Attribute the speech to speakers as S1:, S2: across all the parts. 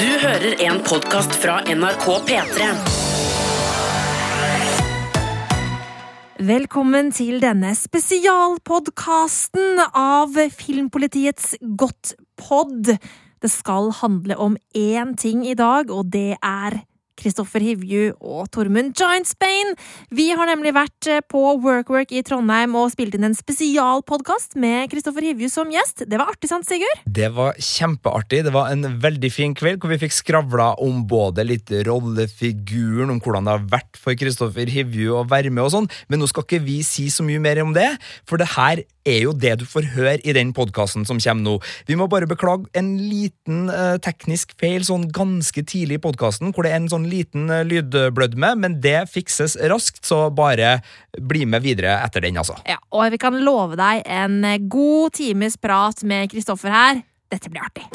S1: Du hører en podkast fra NRK P3.
S2: Velkommen til denne spesialpodkasten av Filmpolitiets Godt pod. Det skal handle om én ting i dag, og det er Kristoffer Hivju og Tormund Giantsbane. Vi har nemlig vært på WorkWork i Trondheim og spilt inn en spesialpodkast med Kristoffer Hivju som gjest. Det var artig, sant, Sigurd?
S3: Det var kjempeartig. Det var en veldig fin kveld hvor vi fikk skravla om både litt rollefiguren, om hvordan det har vært for Kristoffer Hivju å være med og sånn, men nå skal ikke vi si så mye mer om det, for det her er jo det du får høre i den podkasten som kommer nå. Vi må bare beklage en liten eh, teknisk feil sånn ganske tidlig i podkasten, hvor det er en sånn liten eh, lydblødme, men det fikses raskt, så bare bli med videre etter den, altså.
S2: Ja, og vi kan love deg en god times prat med Kristoffer her. Dette blir artig.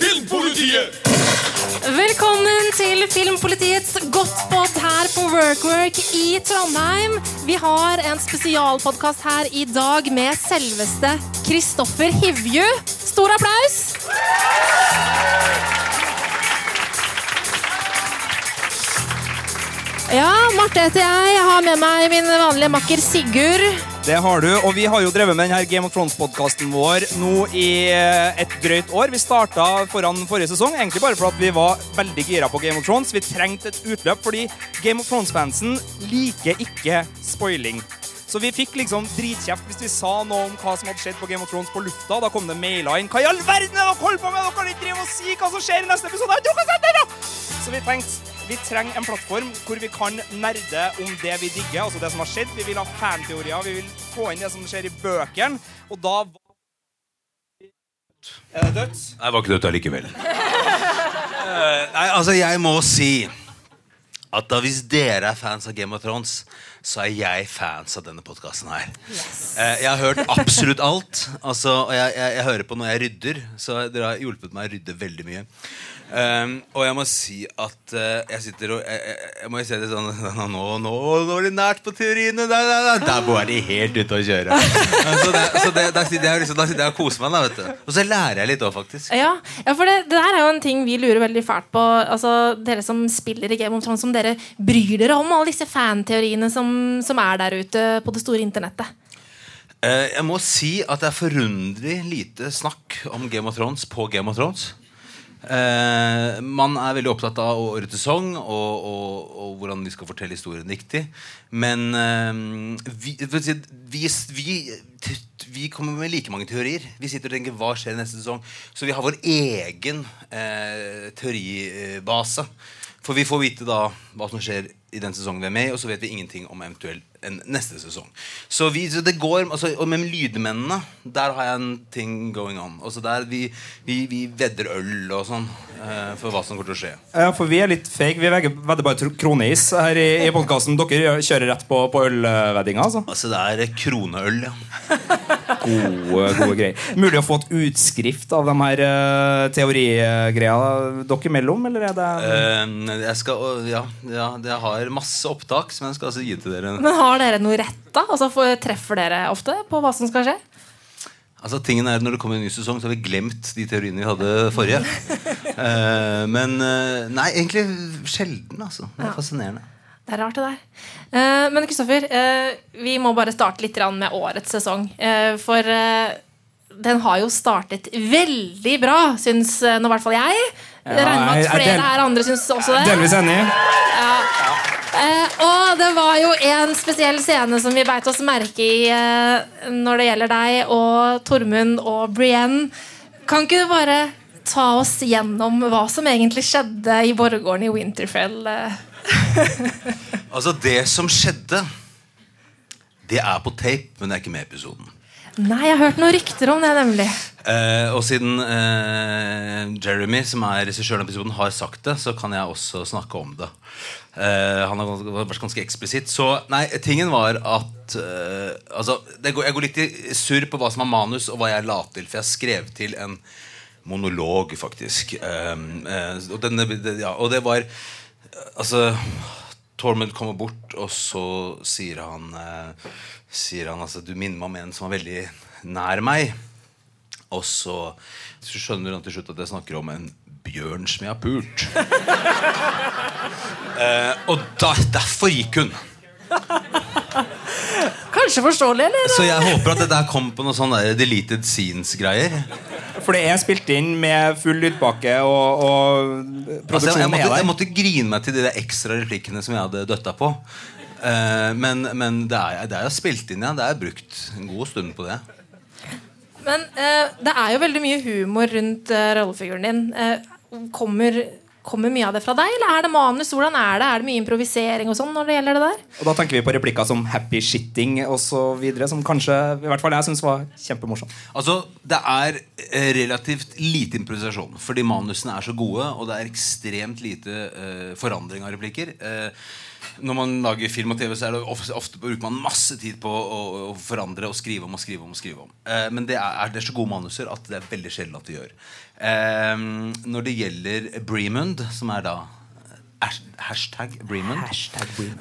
S4: Filmpolitiet!
S2: Velkommen til Filmpolitiets Godtpod her på Workwork i Trondheim. Vi har en spesialpodkast her i dag med selveste Kristoffer Hivju. Stor applaus! Ja, Marte heter jeg. Jeg har med meg min vanlige makker Sigurd.
S3: Det har du, og vi har jo drevet med denne Game of Thrones-podkasten vår nå i eh, et drøyt år. Vi starta foran forrige sesong, egentlig bare fordi vi var veldig gira på Game of Thrones. Vi trengte et utløp, fordi Game of Thrones-fansen liker ikke spoiling. Så vi fikk liksom dritkjeft hvis vi sa noe om hva som hadde skjedd på Game of Thrones på lufta. Da kom det mailer inn. Hva i all verden er dere holder på med? Dere kan ikke drive og si hva som skjer i neste episode. Så vi tenkte vi trenger en plattform hvor vi kan nerde om det vi digger, altså det som har skjedd. Vi vil ha fanteorier, vi vil få inn det som skjer i bøkene. Og da Er det dødt?
S4: Nei, jeg var ikke dødt allikevel. Eh, nei, altså, jeg må si at da hvis dere er fans av Game of Thrones, så er jeg fans av denne podkasten her. Yes. jeg har hørt absolutt alt. Altså, og jeg, jeg, jeg hører på når jeg rydder, så dere har hjulpet meg å rydde veldig mye. Um, og jeg må si at uh, jeg sitter og jeg, jeg, må si det sånn Nå, nå, nå, er det nært på teoriene! Der, der, der, der må de helt ute å kjøre. så det, så det, da sitter jeg liksom, da sitter jeg og koser meg. Da, vet du. Og så lærer jeg litt òg, faktisk.
S2: Ja, ja for det, det der er jo en ting vi lurer veldig fælt på. Altså, Dere som spiller i Game of Thrones, som dere bryr dere om alle disse fanteoriene som, som er der ute på det store internettet?
S4: Uh, jeg må si at det er forunderlig lite snakk om Game of Thrones på Game of Thrones. Uh, man er veldig opptatt av årets sesong og, og, og, hvordan vi skal fortelle historien riktig. Men uh, vi, vi, vi, vi, kommer med like mange teorier. Vi sitter og tenker hva skjer neste sesong. Så vi har vår egen uh, teoribase. For vi får vite da hva som skjer i den sesongen vi er med i, og så vet vi ingenting om eventuelt en neste sesong. Så, vi, så det går, altså, og Med lydmennene der har jeg en ting going on. Altså der Vi, vi, vi vedder øl og sånn uh, for hva som kommer til å skje.
S3: Ja, for vi er litt fake. Vi vedder bare kroneis her i, i podkasten. Dere kjører rett på, på ølveddinga? Altså.
S4: altså det er kroneøl, ja.
S3: Gode, gode greier. Mulig å få et utskrift av de her uh, teorigreia dere imellom, eller er det
S4: uh, Jeg skal, ja, ja, jeg har masse opptak som jeg skal altså gi til dere.
S2: Men har dere noe rett, da? Altså, treffer dere ofte på hva som skal skje?
S4: Altså, tingen er Når det kommer en ny sesong, så har vi glemt de teoriene vi hadde forrige. uh, men uh, Nei, egentlig sjelden. altså Det er ja. fascinerende.
S2: Det er rart, det der. Uh, men Kristoffer, vi må bare starte litt med årets sesong. for den har jo startet veldig bra, syns nå i hvert fall jeg. Jeg regner med at flere her andre syns også det.
S3: Delvis enig.
S2: Ja. Eh, og det var jo en spesiell scene som vi beit oss merke i eh, når det gjelder deg og Tormund og Brienne. Kan ikke du bare ta oss gjennom hva som egentlig skjedde i borggården i Winterfell? Eh?
S4: altså, det som skjedde, det er på tape, men det er ikke med i episoden.
S2: Nei, jeg har hørt noen rykter om det, nemlig.
S4: Eh, og siden eh, Jeremy, som er regissøren av episoden, har sagt det, så kan jeg også snakke om det. Eh, han har vært ganske eksplisitt. Så nei, tingen var at eh, Altså, går, jeg går litt i surr på hva som er manus, og hva jeg la til. For jeg skrev til en monolog, faktisk. Eh, eh, og, denne, ja, og det var Altså Tormund kommer bort, og så sier han eh, Sier han altså Du minner meg om en som var veldig nær meg. Og så, så skjønner han til slutt at jeg snakker om en bjørn som jeg har pult. eh, og da, derfor gikk hun.
S2: Kanskje forståelig, eller?
S4: Så jeg håper at det der kom på noe sånn der deleted scenes-greier.
S3: For det er spilt inn med full lydpakke, og, og
S4: Altså, jeg, jeg, måtte,
S3: er
S4: jeg måtte grine meg til de der ekstra replikkene som jeg hadde døtta på. Uh, men men det, er, det er jo spilt inn, ja. Det er brukt en god stund på det.
S2: Men uh, det er jo veldig mye humor rundt uh, rollefiguren din. Kommer, kommer mye av det fra deg, eller er det manus? Hvordan er det? Er det mye improvisering og sånn når det gjelder det der?
S3: Og da tenker vi på replikker som 'happy shitting' osv., som kanskje i hvert fall jeg syns var kjempemorsomt.
S4: Altså, Det er eh, relativt lite improvisasjon, fordi manusene er så gode, og det er ekstremt lite uh, forandring av replikker. Eh, når man lager film og TV, så er det ofte, ofte bruker man masse tid på å, å forandre og skrive om og skrive om. og skrive om eh, Men det er, det er så gode manuser at det er veldig sjelden at de gjør. Eh, når det gjelder Bremund, som er da hash- Hashtag Bremund.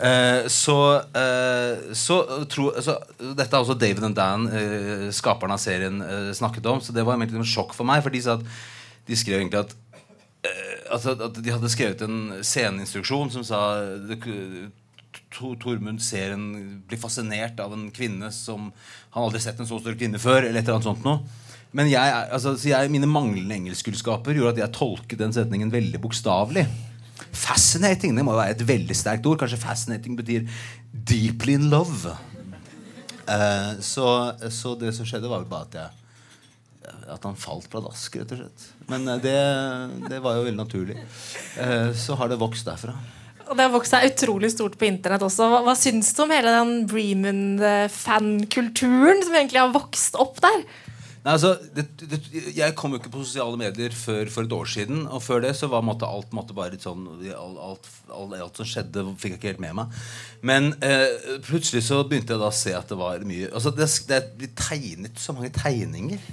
S4: Eh, så, eh, så tro, altså, Dette har også David and Dan, eh, skaperne av serien, eh, snakket om. Så det var egentlig en sjokk for meg. For de sa at de skrev egentlig at eh, altså, at de hadde skrevet en sceneinstruksjon som sa Tormund ser en, blir fascinert av en kvinne som Han aldri sett en så stor kvinne før. Eller et eller annet sånt noe. Men jeg, altså, så jeg, mine manglende engelskkunnskaper gjorde at jeg tolket den setningen veldig bokstavelig. Fascinating det må være et veldig sterkt ord. Kanskje fascinating betyr deeply in love. Uh, så, så det som skjedde, var bare at jeg at han falt pladask, rett og slett. Men eh, det, det var jo veldig naturlig. Eh, så har det vokst derfra.
S2: Og det har vokst seg utrolig stort på internett også. Hva, hva syns du om hele den Bremen-fankulturen som egentlig har vokst opp der?
S4: Nei, altså, det, det, jeg kom jo ikke på sosiale medier før for et år siden. Og før det så var måtte, alt måtte bare litt sånn alt, alt, alt, alt som skjedde, fikk jeg ikke helt med meg. Men eh, plutselig så begynte jeg da å se at det var mye altså det, det, De tegnet så mange tegninger.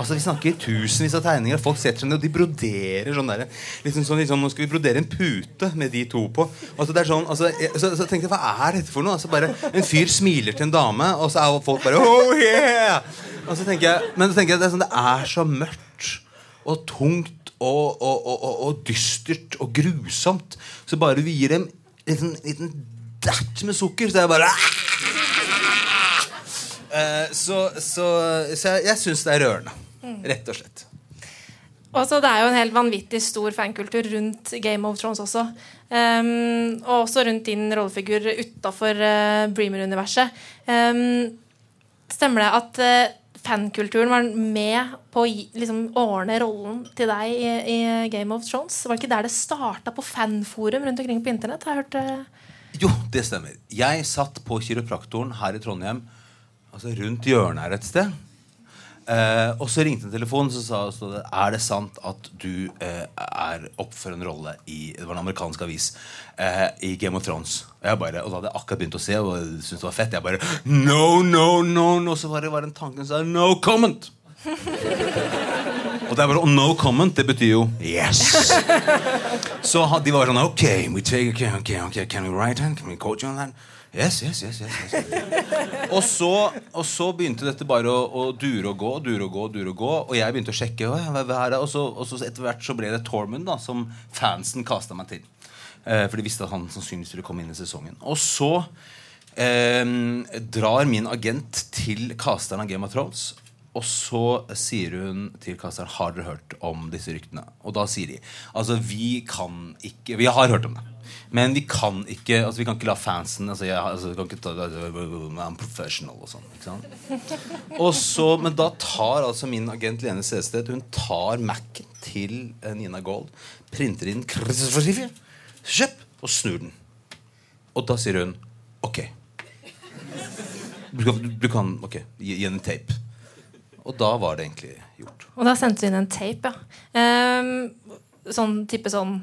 S4: Altså Vi snakker tusenvis av tegninger. Folk setter seg ned og de broderer sånn der, liksom sånn, liksom, Nå skal vi brodere en pute med de to på. Altså det er sånn, altså, jeg, så, så tenkte jeg, Hva er dette for noe? Altså bare En fyr smiler til en dame, og så er folk bare oh yeah! Og så tenker jeg, men så tenker jeg det er, sånn, det er så mørkt og tungt og, og, og, og, og dystert og grusomt. Så bare vi gir dem en liten, liten datt med sukker, så er jeg bare Eh, så, så, så jeg, jeg syns det er rørende. Rett og slett.
S2: Og så Det er jo en helt vanvittig stor fankultur rundt Game of Thrones også. Um, og også rundt din rollefigur utafor uh, Breamer-universet. Um, stemmer det at uh, fankulturen var med på å liksom, ordne rollen til deg i, i Game of Thrones? Var det ikke der det starta, på fanforum rundt omkring på internett? Har jeg hørt uh...
S4: Jo, det stemmer. Jeg satt på kiropraktoren her i Trondheim, altså rundt hjørnet her et sted. Eh, og så ringte en telefon så sa så det, Er det sant at du eh, er opp for en rolle i Det var en amerikansk avis eh, i Game of Thrones. Og bare, og da hadde jeg akkurat begynt å se og syntes det var fett. Jeg bare No, no, no, no. Så var det bare en tanke som sa no comment. Og det er bare, og no comment, det betyr jo yes. Så de var sånn Ok, we take, okay, okay, okay, can we write hand? Can we coach you on that? Yes, yes, yes, yes. Og, så, og så begynte dette bare å, å dure og gå, dure og gå, dure og gå. Og jeg begynte å sjekke. Og så, og så etter hvert så ble det Tormund da, som fansen kasta meg til. Eh, for de visste at han sannsynligvis ville komme inn i sesongen. Og så eh, drar min agent til casteren av Game of Thrones. Og så sier hun til casteren Har dere hørt om disse ryktene. Og da sier de altså vi kan ikke Vi har hørt om det. Men vi kan ikke altså vi kan ikke la fansen altså jeg, altså, kan ikke ta, I'm professional og sånn. Og så, Men da tar altså min agent Lene Sested Hun tar Mac-en til eh, Nina Gold, printer inn kjøp, og snur den. Og da sier hun OK. Du kan, du kan ok, gi, gi en tape. Og da var det egentlig gjort.
S2: Og da sendte du inn en tape, ja. Um, sånn type sånn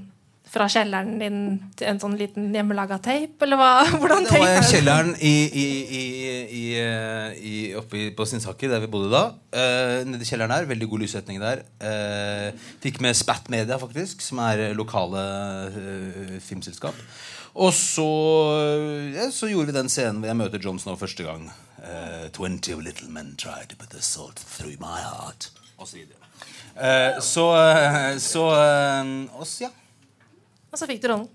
S2: fra kjelleren din til en sånn liten hjemmelaga tape, eller hva? Hvordan
S4: Det var
S2: er det?
S4: kjelleren i, i, i, i, eh, i, oppe på Sinsaker, der vi bodde da. Uh, nede i kjelleren der. Veldig god lyssetning der. Uh, fikk med Spat Media, faktisk, som er lokale uh, filmselskap. Og så, ja, så gjorde vi den scenen hvor jeg møter John Snow første gang. Uh, 20 little men tried to put the salt through my heart. Og så videre. Så så og ja.
S2: Og så fikk du rollen.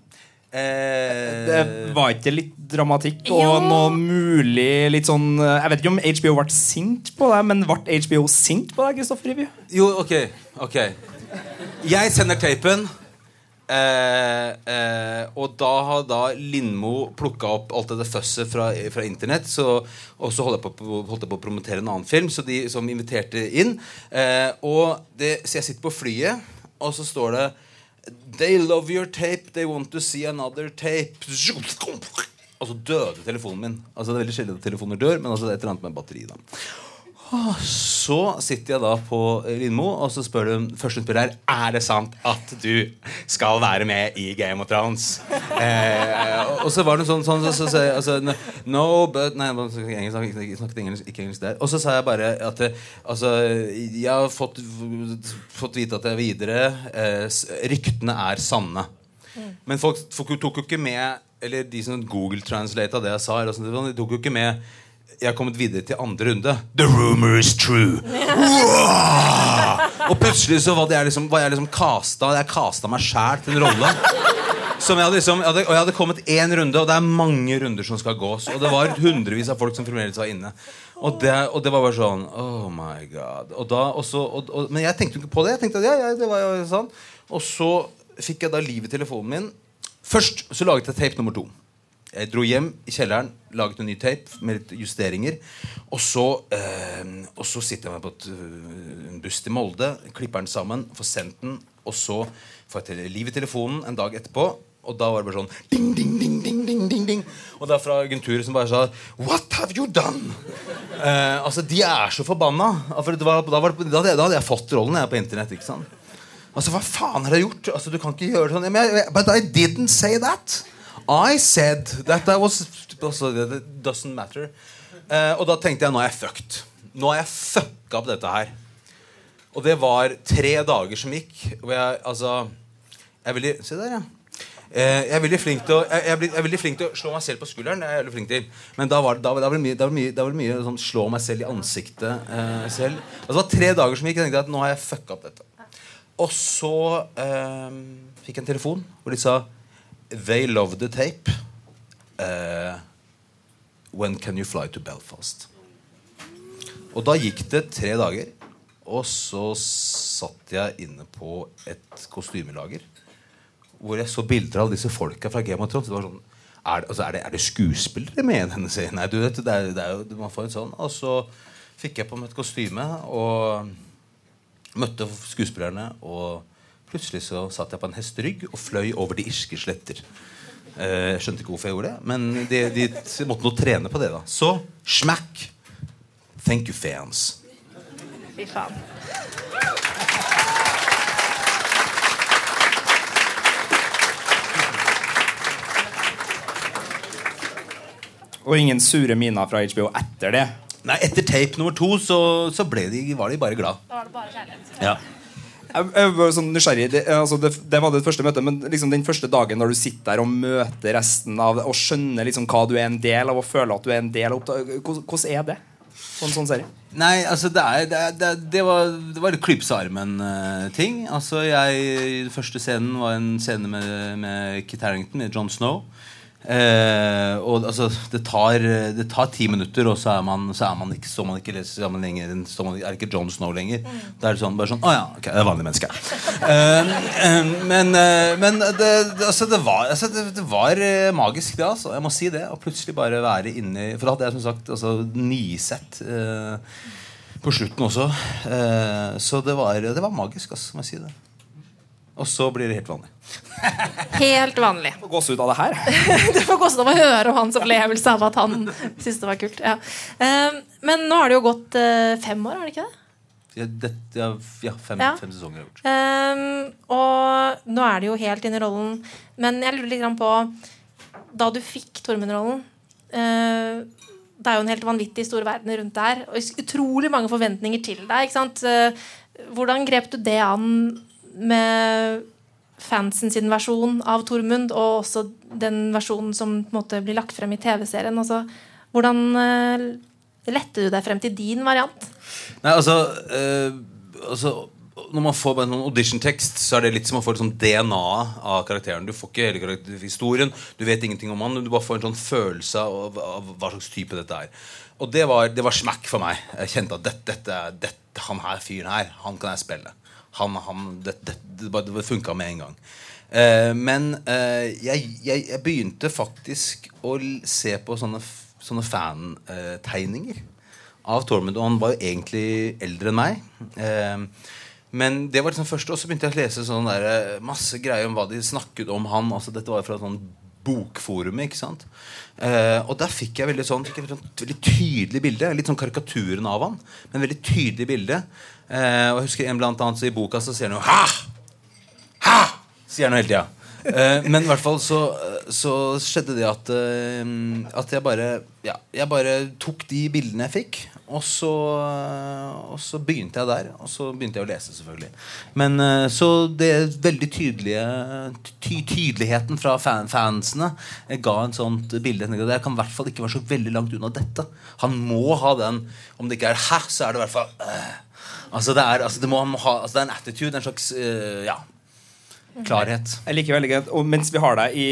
S4: Eh,
S3: Det var ikke litt dramatikk og
S2: Jo.
S3: noe mulig litt sånn Jeg vet ikke om HBO ble sint på deg, men ble HBO sint på deg, Kristoffer Revy?
S4: Jo, ok, ok Jeg sender tapen eh, eh, Og da har da Lindmo plukket opp alt det føsset fra, fra internett Og så holdt jeg, på, holdt jeg på å promotere en annen film Så de som inviterte inn eh, Og det, så jeg sitter på flyet Og så står det They love your tape, they want to see another tape. Altså døde telefonen min. Altså det er veldig sjelden at telefoner dør Men altså det er et eller annet med batteri da så sitter jeg da på Lindmo, og så spør du første hun spør er det sant at du skal være med i Game of Thrones. Eh, og så var det sånn, sånn så, så, så, altså, No, but Nei, jeg snakket engelsk, ikke engelsk der. Og så sa jeg bare at altså, jeg har fått, fått vite at jeg er videre. Eh, ryktene er sanne. Men folk, folk tok jo ikke med Eller de som Google translata det jeg sa, de tok jo ikke med jeg har kommet videre til andre runde. The rumor is true. Wow! Og plutselig så var, det jeg liksom, var jeg liksom kasta Jeg kasta meg sjæl til en rolle. Som jeg hadde liksom, jeg hadde, og jeg hadde kommet én runde, og det er mange runder som skal gås. Og det var hundrevis av folk som fremdeles var inne. Og det, og det var bare sånn Oh my god. Og da, og så, og, men jeg tenkte jo ikke på det. Jeg tenkte at ja, ja, det var jo sånn Og så fikk jeg da liv i telefonen min. Først så laget jeg tape nummer to. Jeg dro hjem i kjelleren, laget en ny tape med litt justeringer. Og så, eh, og så sitter jeg meg på et, øh, en buss til Molde, klipper den sammen, får sendt den, og så får jeg til liv i telefonen en dag etterpå. Og da var det bare sånn ding, ding, ding, ding, ding, ding, ding. Og det er fra agenturet som bare sa What have you done? Eh, altså, De er så forbanna. For det var, da, var det, da, hadde jeg, da hadde jeg fått rollen jeg på internett. ikke sant? Altså, Hva faen har jeg gjort? Altså, Du kan ikke gjøre sånn. Men jeg, but I didn't say that. I said that I was It doesn't matter. Uh, og da tenkte jeg nå er jeg fucked. Nå har jeg fucka opp dette her. Og det var tre dager som gikk. Hvor jeg altså Jeg veldig Se der, ja. Eh, jeg er veldig flink til å jeg, jeg, er veldig flink til å slå meg selv på skulderen. Jeg er veldig flink til Men da var det, da, mye, mye, mye sånn slå meg selv i ansiktet eh, selv. Altså, det var tre dager som gikk. Jeg tenkte at nå har jeg fucka opp dette. Og så eh, fikk jeg en telefon hvor de sa They love the tape. Uh, when can you fly to Belfast? Og da gikk det tre dager. Og så satt jeg inne på et kostymelager. Hvor jeg så bilder av disse folka fra Game of Thrones. Det var sånn, er, altså, er, det, er det skuespillere med i denne serien? Nei, du vet, det er, det er jo, man får en sånn. Og så fikk jeg på meg et kostyme og møtte skuespillerne. Og plutselig så satt jeg på en hesterygg og fløy over de irske sletter. Eh, Jeg skjønte ikke hvorfor jeg gjorde det, men de, de, de måtte nå trene på det. da Så smack! Thank you, fans.
S2: Fy faen.
S3: Og ingen sure miner fra HBO etter det.
S4: Nei, Etter tape nummer to så, så ble de, var de bare glad.
S2: Da var det bare kjærlighet.
S4: Ja.
S3: Jeg, var sånn nysgjerrig det, altså det, det var det første møtet, men liksom den første dagen når du sitter der og møter resten av det, og skjønner liksom hva du er en del av, og føler at du er en del av hvordan, er det? På en sånn serie?
S4: Nei, altså det, er, det, er, det, var Det var litt klypse armen-ting. altså jeg Den første scenen var en scene med, med Kit Harington, med John Snow. Eh, og altså det tar, det tar ti minutter, og så er man, så er man ikke, så man ikke leser sammen lenger. Så man, er ikke John Snow lenger. Da er det sånn, bare sånn Å ja, ok, det er vanlige mennesker. Eh, eh, men eh, men det, det, altså, det var, altså, det, det var eh, magisk, det. altså Jeg må si det. Å plutselig bare være inni For da hadde jeg som sagt altså, nisett eh, på slutten også. Eh, så det var, det var magisk, altså, må jeg si det. Og så blir det helt vanlig.
S2: Helt vanlig.
S3: Du får Gåsehud av det her?
S2: du får koste av å høre om hans opplevelse av at han syntes det var kult. Ja. Eh, Men nå har det jo gått eh, fem år, har det ikke det?
S4: Ja, det, ja, fem,
S2: Ja.
S4: fem sesonger har jeg gjort.
S2: Um, og nå er du jo helt inn i rollen, men jeg lurer litt på Da du fikk Tormund-rollen uh, Det er jo en helt vanvittig stor verden rundt der, og utrolig mange forventninger til deg. Eh, hvordan grep du det an med fansen sin versjon av Tormund, og også den versjonen som måte blir lagt frem i TV-serien? Altså, hvordan uh, lette du deg frem til din variant?
S4: Nei, altså, uh, altså Når man får en audition-tekst, så er det litt som å få liksom DNA av karakteren. Du får ikke hele historien, du vet ingenting om han, du bare får en sånn følelse av, av hva slags type dette er. Og det var, det var smack for meg. Jeg kjente at dette, dette, dette, han her fyren her, han kan jeg spille. Han, han, det, det, det, funka med en gang. Eh, men eh, jeg, jeg, jeg begynte faktisk å se på sånne, sånne fantegninger av Tormund. Og han var jo egentlig eldre enn meg. Eh, men det var liksom første, og så begynte jeg å lese sånn der, masse greier om hva de snakket om han. Altså, dette var fra sånn bokforumet. ikke sant? Eh, og der fikk jeg veldig sånn, fikk et veldig tydelig bilde. Litt sånn karikaturen av han, men veldig tydelig bilde. Uh, og jeg husker en blant annet så I boka så sier han jo 'ha!' Ha! Sier han hele tida. Uh, men i hvert fall så, så skjedde det at eh, At jeg bare Ja, jeg bare tok de bildene jeg fikk, og så, og så begynte jeg der. Og så begynte jeg å lese, selvfølgelig. Men eh, så det veldig tydelige ty Tydeligheten fra fan, fansene eh, ga en sånt bilde. Jeg kan i hvert fall ikke være så veldig langt unna dette. Han må ha den. Om det ikke er 'hæ', så er det i hvert fall øh. Altså det er, altså det må ha, altså det er en attitude, en slags øh, ja, klarhet.
S3: Jeg liker veldig godt Og mens vi har deg i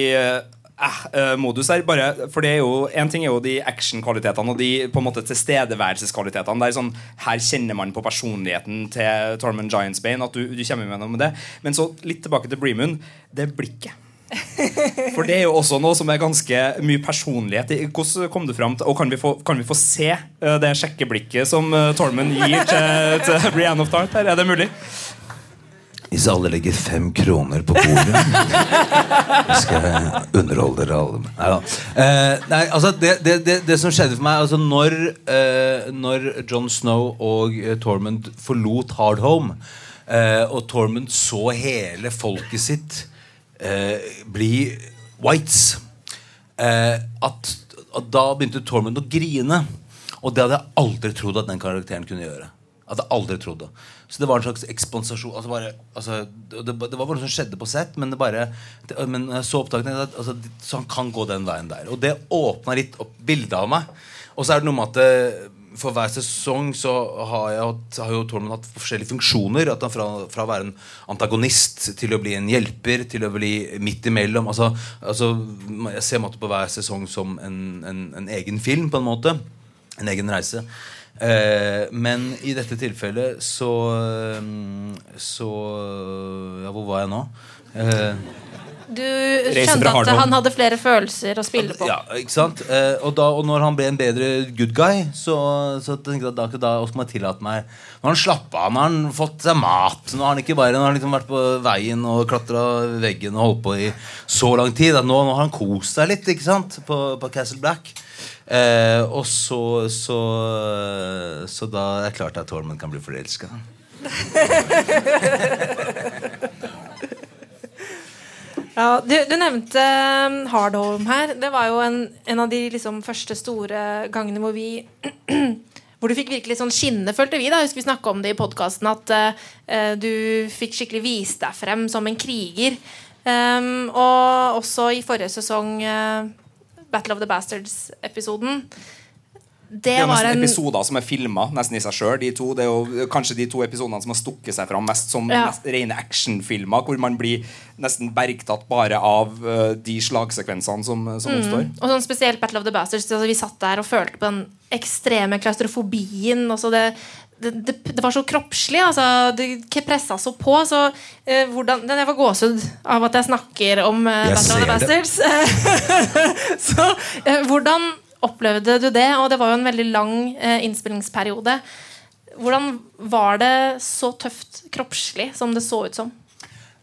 S3: eh, eh, modus her bare, For det er jo En ting er jo de actionkvalitetene og de på en måte tilstedeværelseskvalitetene. Der sånn, Her kjenner man på personligheten til Tormund Giantsbane. At du, du kommer gjennom med det Men så litt tilbake til Bremoon. Det er blikket. For det er jo også noe som er ganske mye personlighet. Hvordan kom du fram til Og kan vi få, kan vi få se eh, det sjekkeblikket som uh, Tormund gir til, til Brianne of Tart? her? Er det mulig?
S4: Hvis alle legger fem kroner på bordet, skal jeg underholde dere alle. Nei. Eh, nei, altså det, det, det, det som skjedde for meg altså Når, eh, når Jon Snow og eh, Tormund forlot Hardhome, eh, og Tormund så hele folket sitt eh, bli whites eh, at, at Da begynte Tormund å grine. Og det hadde jeg aldri trodd at den karakteren kunne gjøre. Jeg hadde aldri trodd det. Så det var en slags ekspansasjon. Altså bare, altså, det, det var bare noe som skjedde på sett, men bare det, men jeg så altså, Så han kan gå den veien der. Og det åpna litt opp bildet av meg. Og så er det noe med at det, for hver sesong så har, jeg, har jo Tormund hatt forskjellige funksjoner. At han fra, fra å være en antagonist til å bli en hjelper, til å bli midt imellom. Altså, altså, jeg ser på hver sesong som en, en, en egen film, på en måte. En egen reise. Eh, men i dette tilfellet så mm, Så Ja, hvor var jeg nå?
S2: Du skjønte at han hadde flere følelser å spille på.
S4: ja, ikke sant? Eh, og, da, og når han ble en bedre good guy, så, så tenkte jeg at da, da skal man tillate meg Når han slappa av, når han fått seg mat Nå har han ikke bare nå har han liksom vært på veien og klatra veggen og holdt på i så lang tid. At nå, nå har han kost seg litt ikke sant? På, på Castle Black. Eh, og så, så Så da er det klart at Tormund kan bli forelska.
S2: Ja, du, du nevnte um, Hardhome her. Det var jo en, en av de liksom, første store gangene hvor vi Hvor du fikk virkelig sånn skinne, følte vi. da Husker vi snakka om det i podkasten, at uh, du fikk skikkelig vise deg frem som en kriger. Um, og også i forrige sesong, uh, Battle of the Bastards-episoden. Det,
S3: er jo nesten
S2: en
S3: episoder som er filma nesten i seg sjøl. De to, det er jo kanskje de to episodene som har stukket seg fram mest som
S2: Ja.
S3: mest rene actionfilmer, hvor man blir nesten bergtatt bare av uh, de slagsekvensene som, som oppstår.
S2: Og sånn spesielt Battle of the Bastards. Altså, vi satt der og følte på den ekstreme klaustrofobien. Altså det, det, det, det var så kroppslig. Altså, det pressa så på. Så eh, hvordan Jeg får gåsehud av at jeg snakker om eh,
S4: Jeg
S2: Battle of the Bastards. så eh, hvordan opplevde du det? Og det var jo en veldig lang eh, innspillingsperiode. Hvordan var det så tøft kroppslig som det så ut som?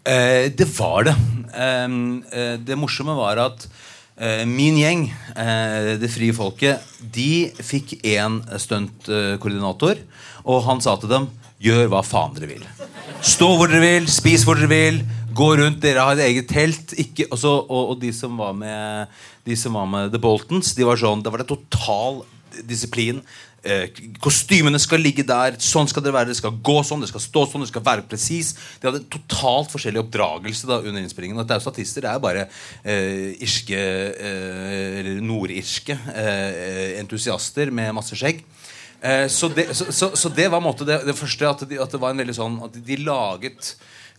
S4: Eh, det var det. Eh, det morsomme var at eh, min gjeng, eh, Det frie folket, de fikk én stuntkoordinator. Og han sa til dem gjør hva faen dere vil. Stå hvor dere vil, spis hvor dere vil. Gå rundt, dere har et eget telt. Ikke, og, og, og de som var med De som var med The Boltons, de var sånn, det var det total disiplin. Eh, kostymene skal ligge der. Sånn skal det være. Det skal gå sånn, det skal stå sånn, det skal være presis. De hadde totalt forskjellig oppdragelse da under innspillingen. At det er statister. Det er bare eh, irske eh, nordirske eh, entusiaster med masse skjegg. Eh, så, det, så, så, så det var måte, det, det første. At, de, at, det var en veldig sånn At de laget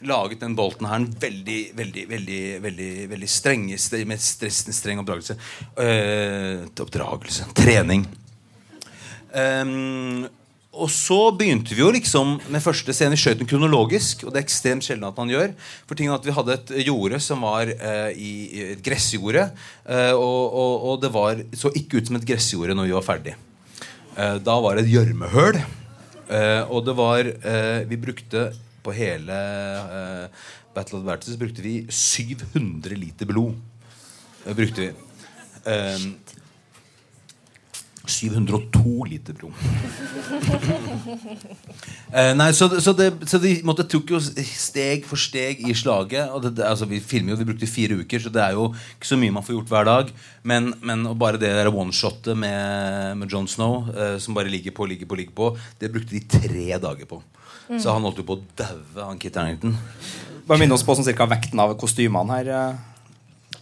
S4: laget den bolten her en veldig veldig, veldig, veldig, veldig streng, med streng oppdragelse. Uh, oppdragelse. Trening. Um, og så begynte vi jo liksom med første scene. Vi skjøt kronologisk, og det er ekstremt sjelden at man gjør. For tingen at Vi hadde et jorde som var eh, i et gressjorde. eh, og, og, og, det var, så ikke ut som et gressjorde når vi var ferdig. Eh, da var det et gjørmehøl. og det var Vi brukte på hele Battle of the Vertices brukte vi 700 liter blod. brukte vi. 702 liter blod. uh, nei, så, så, det, så, de måtte, tok jo steg for steg i slaget. Og det, altså, vi filmer jo, vi brukte fire uker, så det er jo ikke så mye man får gjort hver dag. Men, men bare det one-shotet med, med John Snow, uh, som bare ligger på, ligger på, ligger på, det brukte de tre dager på. Mm. Så han holdt jo på å daue, han Kit Harington.
S3: Bare minn oss på sånn cirka vekten av kostymene her. Eh.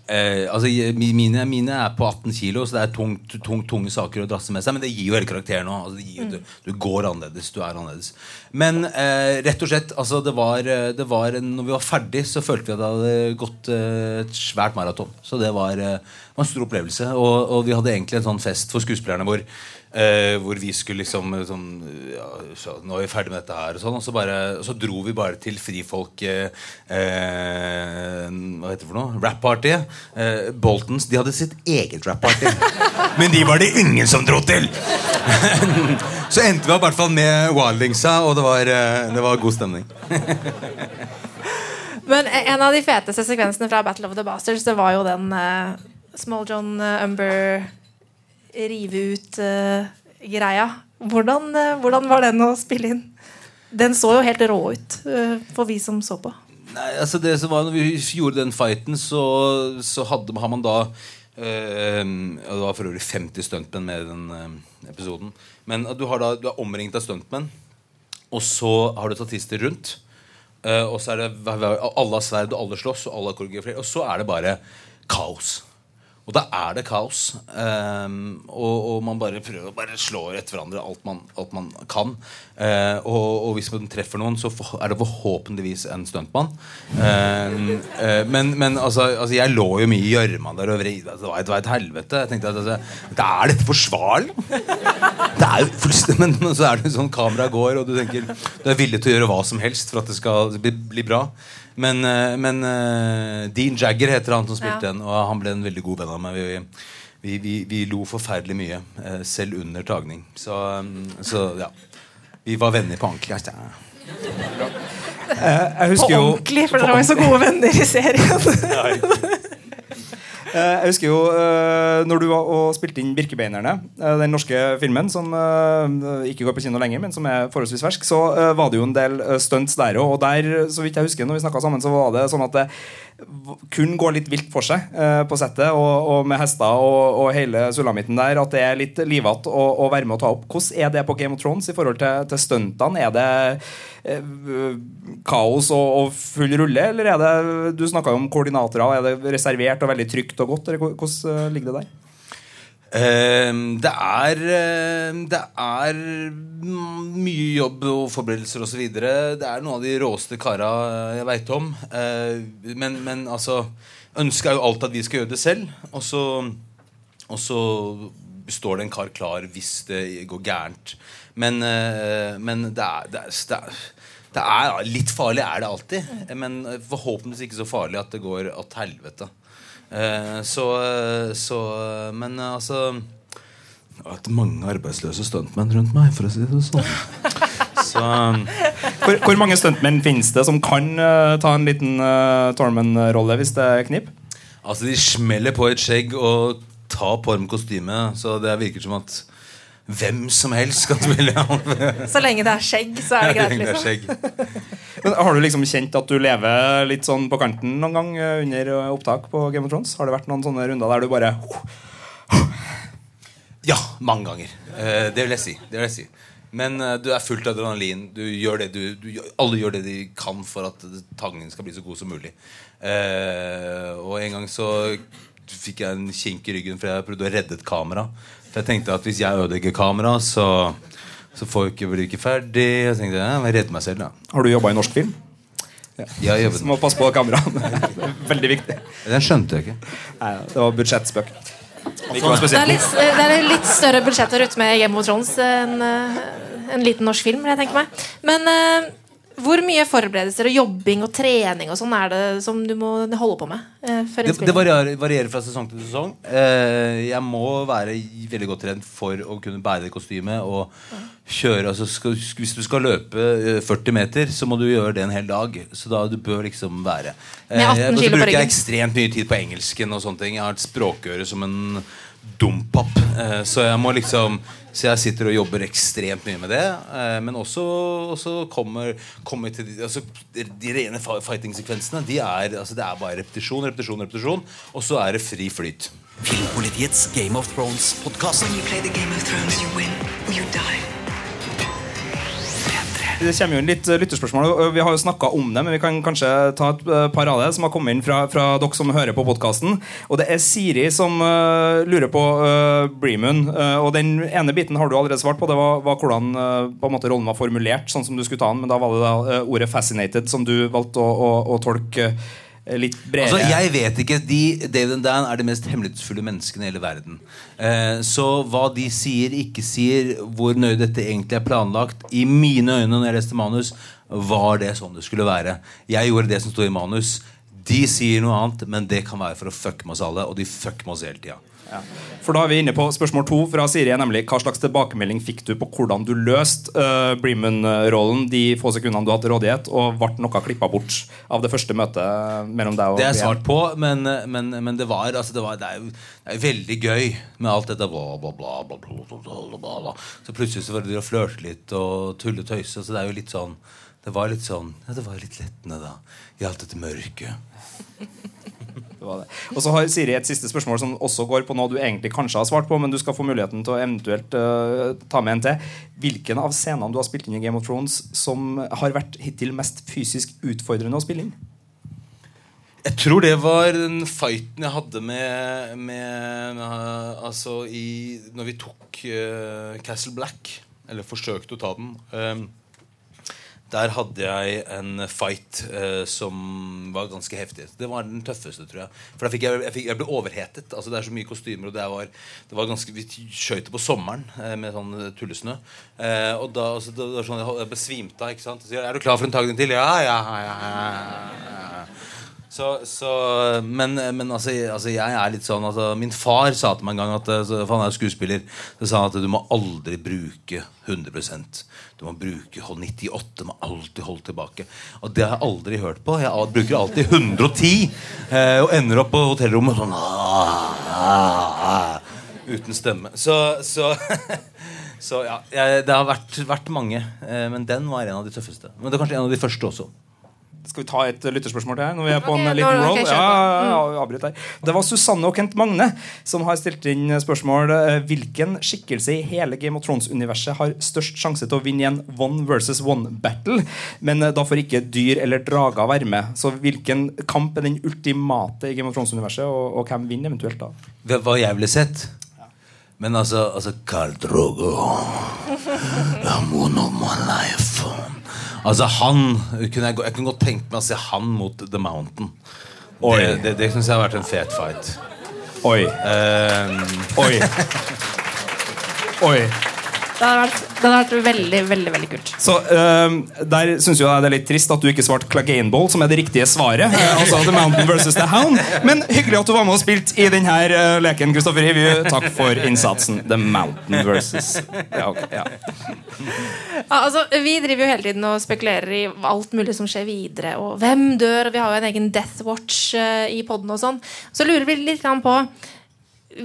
S4: Eh, altså, mine, mine, er på 18 kilo, så det er tungt, tungt, tunge saker å drasse med seg. Men det gir jo hele karakteren òg. Altså, mm. du, du, går annerledes. Du er annerledes. Men eh, rett og slett, altså, det var, eh, det var, når vi var ferdig, så følte vi at det hadde gått eh, et svært maraton. Så det var, eh, var, en stor opplevelse. Og, og, vi hadde egentlig en sånn fest for skuespillerne hvor Uh, hvor vi skulle liksom sånn, ja, så, Nå er vi ferdig med dette her. Og, sånn, og så, bare, så dro vi bare til frifolk eh, Hva heter det for noe? Rap-partyet. Eh, Boltons. De hadde sitt eget rap-party. Men de var det ingen som dro til! så endte vi opp i hvert fall med Wildingsa, og det var, det var god stemning.
S2: Men en av de feteste sekvensene fra Battle of the Bastards, det var jo den Small John Umber rive ut uh, greia. Hvordan, uh, hvordan, var den å spille inn? Den så jo helt rå ut uh, for vi som så på.
S4: Nei, altså det som var når vi gjorde den fighten, så, så hadde, har man da Det var for øvrig 50 stuntmenn med i den episoden. Men du, har da, du er omringet av stuntmenn, og så har du statister rundt. og så er det alle har sverd, og alle slåss, og alle har koreografert. Og så er det bare kaos. Og da er det kaos. Um, og, og, man bare prøver bare slå etter hverandre alt man, alt man kan. Uh, og, og, hvis man treffer noen, så er det forhåpentligvis en stuntmann. Uh, uh, men, men altså, altså, jeg lå jo mye i gjørma der og vrei. Altså, det, det var et helvete. Jeg tenkte at altså, Er dette forsvarlig? Det er jo fullstendig Men så er det sånn kameraet går, og du tenker du er villig til å gjøre hva som helst for at det skal bli, bli bra. Men, eh, men uh, Dean Jagger heter han som spilte ja. den, og han ble en veldig god venn av meg. Vi, vi, vi, vi lo forferdelig mye, uh, selv under tagning. Så, um, så, ja. Vi var venner på ordentlig. Altså.
S2: jeg husker jo På ordentlig, for dere var jo så gode venner i serien.
S3: Eh, jeg husker jo eh, når du var og spilte inn 'Birkebeinerne', eh, den norske filmen som ikke går på kino lenger, men som er forholdsvis fersk, så var det jo en del stunts der òg. Og der, så vidt jeg husker, når vi snakka sammen, så var det sånn at det kun går litt vilt for seg på settet, og, og med hester og, og, hele sulamitten der, at det er litt livete å, å, være med å ta opp. Hvordan er det på Game of Thrones i forhold til, til stuntene? Er det kaos og, og, full rulle, eller er det Du snakka jo om koordinatorer. Er det reservert og veldig trygt og godt? Eller hvordan eh, ligger det der?
S4: Uh, det er uh, Det er mye jobb og forberedelser osv. Det er noen av de råeste kara jeg veit om. Men, men, altså Ønsket er jo alt at vi skal gjøre det selv. Og så, og så står det en kar klar hvis det går gærent. Men, eh, men det, er, det, er, det, er, Litt farlig er det alltid. Men forhåpentligvis ikke så farlig at det går til helvete. Eh, så, så Men altså Jeg har hatt mange arbeidsløse stuntmenn rundt meg, for å si det sånn. Så,
S3: hvor, hvor, mange stuntmenn finnes det som kan uh, ta en liten uh, Tormund-rolle hvis det knip?
S4: Altså, de smeller på et skjegg og tar på dem kostyme, så det virker som at hvem som helst kan spille han.
S2: Så lenge det er skjegg, så er det greit,
S4: Det er
S2: liksom.
S4: skjegg.
S3: Men har du liksom kjent at du lever litt sånn på kanten noen gang eh, under eh, opptak på Game of Thrones? Har det vært noen sånne runder der du bare
S4: Ja, mange ganger. Eh, det vil jeg si. Det vil jeg si. Men du er fullt av adrenalin. Du gjør det du, du, alle gjør det de kan for at tangen skal bli så god som mulig. Eh, og en gang så fikk jeg en kink i ryggen fordi jeg prøvde å redde et kamera. For jeg tenkte at hvis jeg ødelegger kameraet, så, så får jeg ikke ikke ferdig. Jeg tenkte jeg må redde meg selv, da.
S3: Har du jobba i norsk film? Ja.
S4: Jeg jobbet
S3: Så må passe på kameraene. Veldig viktig.
S4: Den skjønte jeg ikke.
S3: Nei, det var budsjettspøk.
S2: Det er, litt, det er litt større budsjett å rutte med Game of Thrones enn eh, en liten norsk film. jeg tenker meg Men eh, hvor mye forberedelser og jobbing og trening og sånn er det som du må holde på med? eh,
S4: Det, det varierer, varierer fra sesong til sesong. Eh, jeg må være veldig godt trent for å kunne bære det kostymet og kjøre. Altså skal, hvis du skal løpe eh, 40 meter, så må du gjøre det en hel dag. Så da du bør liksom være.
S2: Med 18
S4: og så bruker jeg ekstremt mye tid på engelsken og sånne ting. Jeg har et språkøre som en dompap. Eh, så jeg må liksom så jeg sitter og jobber ekstremt mye med det. Eh, men også, også kommer, kommer til de, altså, de, de rene fighting-sekvensene. De er, altså, det er bare repetisjon, repetisjon, repetisjon. Og så er det fri flyt.
S5: Filmpolitiets Game of Thrones-podkast.
S3: Det kommer jo inn litt eh, lytterspørsmål. Vi har jo snakka om det, men vi kan kanskje ta et eh, par av det som har kommet inn fra, fra dere som hører på podkasten. Og det er Siri som uh, lurer på uh, Breeman. Uh, og den ene biten har du allerede svart på. Det var, var hvordan på en måte rollen var formulert, sånn som du skulle ta den. Men da var det da ordet 'fascinated' som du valgte å, å, å tolke eh, litt bredere.
S4: Altså, jeg vet ikke de, David and Dan er de mest hemmelighetsfulle menneskene i hele verden. Eh, så hva de sier, ikke sier, hvor nøye dette egentlig er planlagt I mine øyne når jeg leste manus, var det sånn det skulle være. Jeg gjorde det som sto i manus. De sier noe annet, men det kan være for å fucke med oss alle. Og de fucker med oss hele tida.
S3: For da er vi inne på spørsmål to fra Siri, nemlig hva slags tilbakemelding fikk du på hvordan du løste uh, Bremen-rollen de få sekundene du hadde rådighet, og ble noe klippa bort av det første møtet eh, mellom deg og
S4: Det er svart på, men, men, men det, var, altså, det, var, det, er jo, det er jo veldig gøy med alt dette bla, bla, bla, bla, bla, bla, bla. Så plutselig så var det å flørte litt og tulle og tøyse, så det er jo litt sånn det var litt sånn, ja, det var litt lettende da, i alt dette mørket.
S3: Og så har Siri et siste spørsmål som også går på noe du egentlig kanskje har svart på, men du skal få muligheten til å eventuelt uh, ta med en til. Hvilken av scenene du har spilt inn i Game of Thrones som har vært hittil mest fysisk utfordrende å spille inn?
S4: Jeg tror det var den fighten jeg hadde med, med uh, Altså i Når vi tok uh, Castle Black, eller forsøkte å ta den um, Der hadde jeg en fight uh, som var ganske heftig. Det var den tøffeste, tror jeg. For jeg, jeg, fikk, jeg ble overhetet. Altså Det er så mye kostymer, og det var, det var ganske Vi skøyt på sommeren uh, med sånn tullesnø. Uh, og da, altså, det var sånn, jeg besvimte av. ikke sant? Så jeg, er du klar for en tagning til? Ja, ja, ja, ja, ja. Så, så, men men altså, altså, jeg er litt sånn altså, Min far sa til meg en gang at altså, For han er skuespiller. Så sa han at du må aldri bruke 100% Du må bruke hold 98. Du må alltid holde tilbake. Og det har jeg aldri hørt på. Jeg bruker alltid 110 eh, og ender opp på hotellrommet sånn ah, ah, ah, Uten stemme. Så, så Så ja, jeg, det har vært, vært mange. Eh, men den var en av de tøffeste. Men det er kanskje en av de første også.
S3: Skal vi ta et lytterspørsmål til her? Når vi er på
S2: okay,
S3: en liten roll? Ja, ja, ja, avbryt her. Det var Susanne og Kent Magne som har stilt inn spørsmål. eh, Hvilken skikkelse i hele Game of Thrones-universet har størst sjanse til å vinne i en one versus one-battle? Men eh, da får ikke dyr eller drager være med. Så hvilken kamp er den ultimate i Game of Thrones-universet, og, og hvem vinner eventuelt da?
S4: Hva hva jeg ville sett. Men altså, altså Carl Drogo I'm one of my life. Altså han kunne jeg, jeg kunne godt tenkt meg å se han mot The Mountain.
S3: Oi.
S4: Det, det, det syns jeg har vært en fet fight.
S3: Oi.
S4: Um,
S3: Oi. Oi.
S2: Det hadde vært, det hadde vært veldig, veldig veldig kult.
S3: Så øhm, Der syns jeg det er litt trist at du ikke svarte Clegane Ball, som er det riktige svaret. Eh, altså The Mountain versus The Hound. Men hyggelig at du var med og spilte i denne uh, leken. Kristoffer Hivju. Takk for innsatsen. The Mountain versus ja, okay, ja.
S2: Ja, altså, vi driver jo hele tiden og spekulerer i alt mulig som skjer videre. Og hvem dør? Og vi har jo en egen Death Watch uh, i poden og sånn. Så lurer vi litt på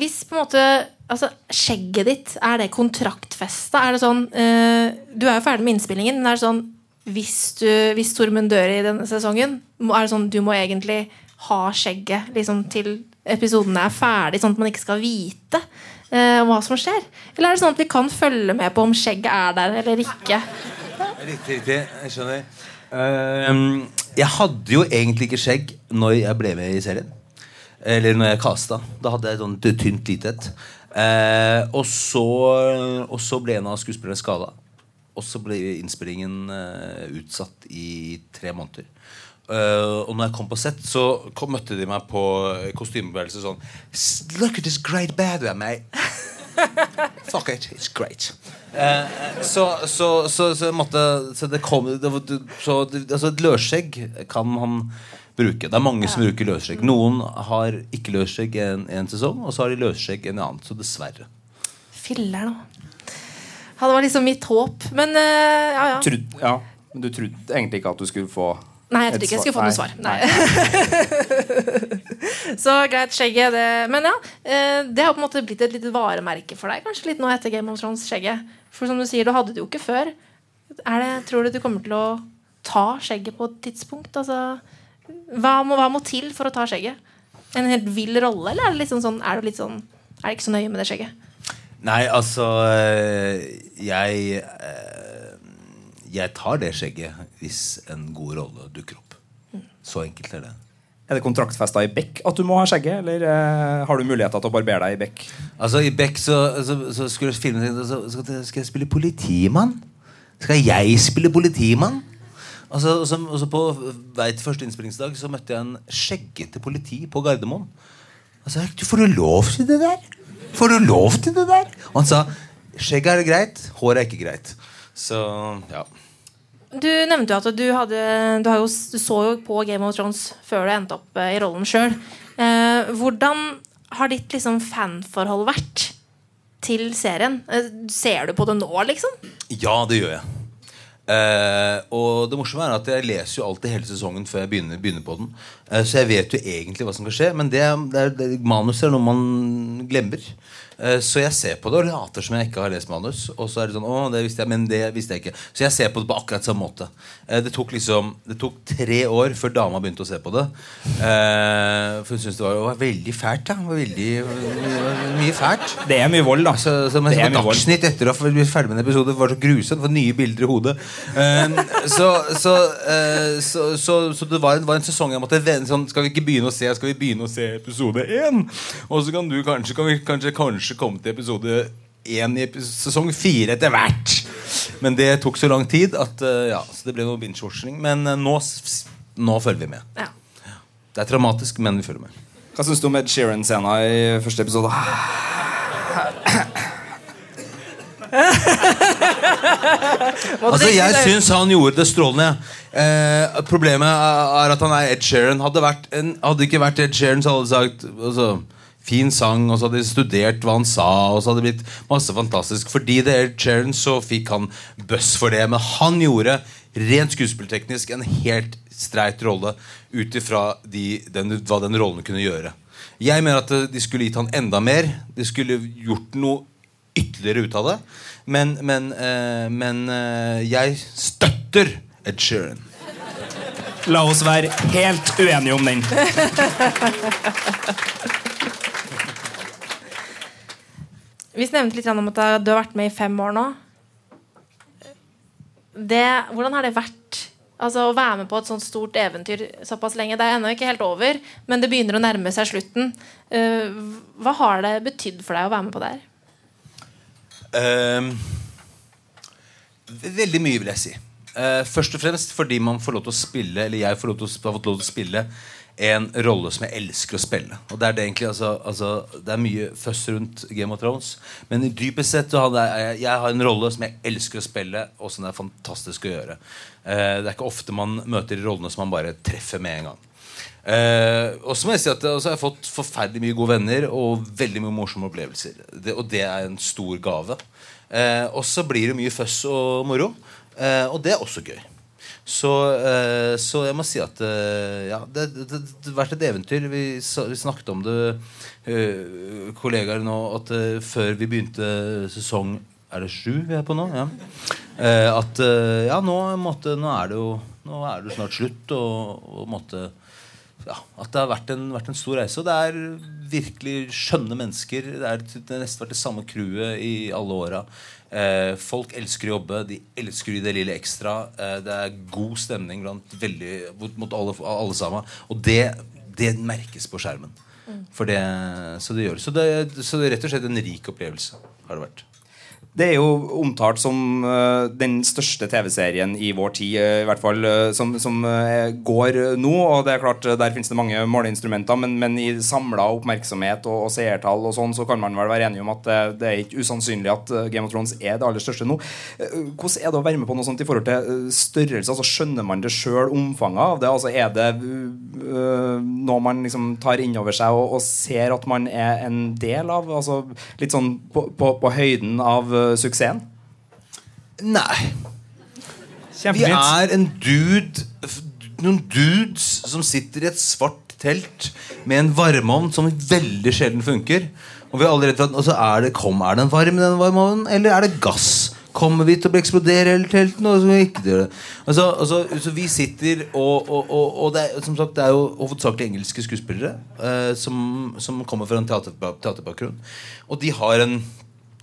S2: Hvis på en måte altså, skjegget ditt, er det kontraktfesta? Er det sånn eh, Du er jo ferdig med innspillingen, men er det sånn hvis, du, hvis Tormund dør i denne sesongen, er det sånn du må egentlig ha skjegget liksom, til episodene er ferdig, sånn at man ikke skal vite eh, hva som skjer? Eller er det sånn at vi kan følge med på om skjegget er der eller ikke?
S4: Riktig, riktig. Jeg skjønner. Ehm, jeg hadde jo egentlig ikke skjegg når jeg ble med i serien. Eller når jeg kasta. Da hadde jeg et sånt tynt lite et. Eh, og, og så ble en av skuespillerne skada. Og så ble innspillingen eh, utsatt i tre måneder. Uh, og når jeg kom på sett, så kom, møtte de meg på kostymebevegelse sånn Look at this great bad guy, mate. Fuck it, it's great. Eh, så, så, så, så, måtte, så det kom det, så altså Et løsskjegg kan han bruke. Det er mange som bruker løsskjegg. Noen har ikke løsskjegg en, en sesong, og så har de løsskjegg en annen. Så dessverre.
S2: Filler nå. Ja, det var liksom mitt håp. Men uh, ja, ja.
S3: Trud, ja. Men du trodde egentlig ikke at du skulle få
S2: Nei, jeg trodde ikke jeg skulle få noe svar.
S3: Nei.
S2: Så greit, skjegget. Det. Men ja, eh, det har på en måte blitt et lite varemerke for deg. Kanskje litt nå etter Game of Thrones, skjegget. For som du sier, du hadde det jo ikke før. Er det, tror du du kommer til å ta skjegget på et tidspunkt? Altså, hva, må, hva må til for å ta skjegget? En helt vill rolle, eller er det, liksom sånn, er det litt sånn Er det ikke så nøye med det skjegget?
S4: Nei, altså øh, Jeg øh, Jeg tar det skjegget hvis en god rolle dukker opp. Så enkelt er det.
S3: Er det kontraktfesta i Beck at du må ha skjegget, eller eh, har du muligheter til å barbere deg i Beck?
S4: Altså I Beck så, så, så skulle jeg filme så, så, skal jeg spille politimann. Skal jeg spille politimann? Og så, og så, og så På vei til første innspillingsdag Så møtte jeg en skjeggete politi på Gardermoen. Og så sa du får du lov til det der? Får du lov til det der? Og han sa skjegget er greit, håret er ikke greit. Så ja.
S2: Du nevnte jo at du, hadde, du, jo, du så jo på Game of Thrones før du endte opp eh, i rollen sjøl. Eh, hvordan har ditt liksom, fanforhold vært til serien? Eh, ser du på det nå, liksom?
S4: Ja, det gjør jeg. Eh, og det morsomme er at jeg leser jo alltid hele sesongen før jeg begynner, begynner på den. Eh, så jeg vet jo egentlig hva som kan skje, men det, det det, manus er noe man glemmer. Eh, så jeg ser på det og later som jeg ikke har lest manus. Og så er det sånn, å, det visste jeg, men det visste jeg ikke Så jeg ser på det på akkurat samme måte. Eh, det tok liksom Det tok tre år før dama begynte å se på det. Eh, for hun syntes det var, var veldig fælt. Da. Det var veldig, mye fælt.
S3: Det er mye vold, da.
S4: Så, så men
S3: Det er mye.
S4: Dagsnytt etter å ha blitt ferdig med en episode var så grusomt. Det var nye bilder i hodet. Så, så, så, så, så det var en, var en sesong jeg måtte vende sånn, Skal vi ikke begynne å se Skal vi begynne å se episode én? Og så kan du kanskje, kan vi kanskje, kanskje komme til episode én i sesong fire etter hvert. Men det tok så lang tid at eh, ja, så det ble noe binge-watching. Men eh, nå, nå følger vi med.
S2: Ja.
S4: Det er traumatisk, men vi følger med.
S3: Hva syns du om Ed Sheeran-scena i første episode?
S4: Altså, jeg syns han gjorde det strålende. Eh, problemet er at han er Ed Sheeran. Hadde, vært en, hadde det ikke vært Ed Sheeran, så hadde de sagt altså, Fin sang, og så hadde de studert hva han sa, og så hadde det blitt masse fantastisk. Fordi det er Ed Sheeran, så fikk han bøss for det. Men han gjorde rent skuespillteknisk en helt streit rolle ut ifra de, den, hva den rollen kunne gjøre. Jeg mener at de skulle gitt han enda mer. De skulle gjort noe ytterligere ut av det. Men, men, eh, men eh, jeg støtter Ed Sheeran.
S3: La oss være helt uenige om den.
S2: Vi nevnte litt om at du har vært med i fem år nå. Det, hvordan har det vært altså, å være med på et sånt stort eventyr såpass lenge? Det er ennå ikke helt over, men det begynner å nærme seg slutten. Uh, hva har det betydd for deg å være med på det her?
S4: Uh, veldig mye, vil jeg si. Uh, først og fremst fordi man får lov til å spille Eller jeg får lov til å, har fått lov til å spille en rolle som jeg elsker å spille. Og Det er det egentlig, altså, altså, det er mye føss rundt Game of Thrones. Men i dypest sett så hadde jeg, jeg har en rolle som jeg elsker å spille, og som det er fantastisk å gjøre. Eh, det er ikke ofte man møter rollene som man bare treffer med en gang. Eh, og så må jeg si at altså, jeg har fått forferdelig mye gode venner og veldig mye morsomme opplevelser. Det, og det er en stor gave. Eh, og så blir det mye føss og moro. Eh, og det er også gøy. Så, eh, så jeg må si at eh, ja, det, har vært et eventyr. Vi, så, vi snakket om det, eh, kollegaer nå, at eh, før vi begynte sesong Er det sju vi er på nå? Ja. Eh, at eh, ja, nå, måtte, nå, er det jo, nå er det jo snart slutt. Og, og måtte ja, at det har vært en, vært en stor reise. Og det er virkelig skjønne mennesker. Det er det har nesten vært det samme crewet i alle åra. Eh, folk elsker å jobbe. De elsker det lille ekstra. Eh, det er god stemning blant veldig, mot, alle, alle sammen. Og det, det merkes på skjermen. For det, så det gjør. Så det, så det er rett og slett en rik opplevelse. har det vært.
S3: Det er jo omtalt som eh, den største TV-serien i vår tid, eh, i hvert fall eh, som, som går nå. Og det er klart, Der finnes det mange måleinstrumenter, men, men i samla oppmerksomhet og, og seertall og sånn, så kan man vel være enige om at det, det er ikke usannsynlig at Game of Thrones er det aller største nå. Hvordan er det å være med på noe sånt i forhold til størrelse? Altså Skjønner man det sjøl, omfanget av det? Altså Er det eh, noe man liksom tar inn over seg og, og ser at man er en del av? Altså Litt sånn på, på, på høyden av suksessen?
S4: Nei. Vi er en dude Noen dudes som sitter i et svart telt med en varmeovn som veldig sjelden funker. Og vi er alle redd for og så er det, kom, er det en varm, den varmeovnen, eller er det gass? Kommer vi til å eksplodere hele det. Altså, altså, så vi sitter og, og, og, og det, er, som sagt, det er jo hovedsakelig engelske skuespillere eh, som, som kommer fra en teater, teaterbakgrunn. Og de har en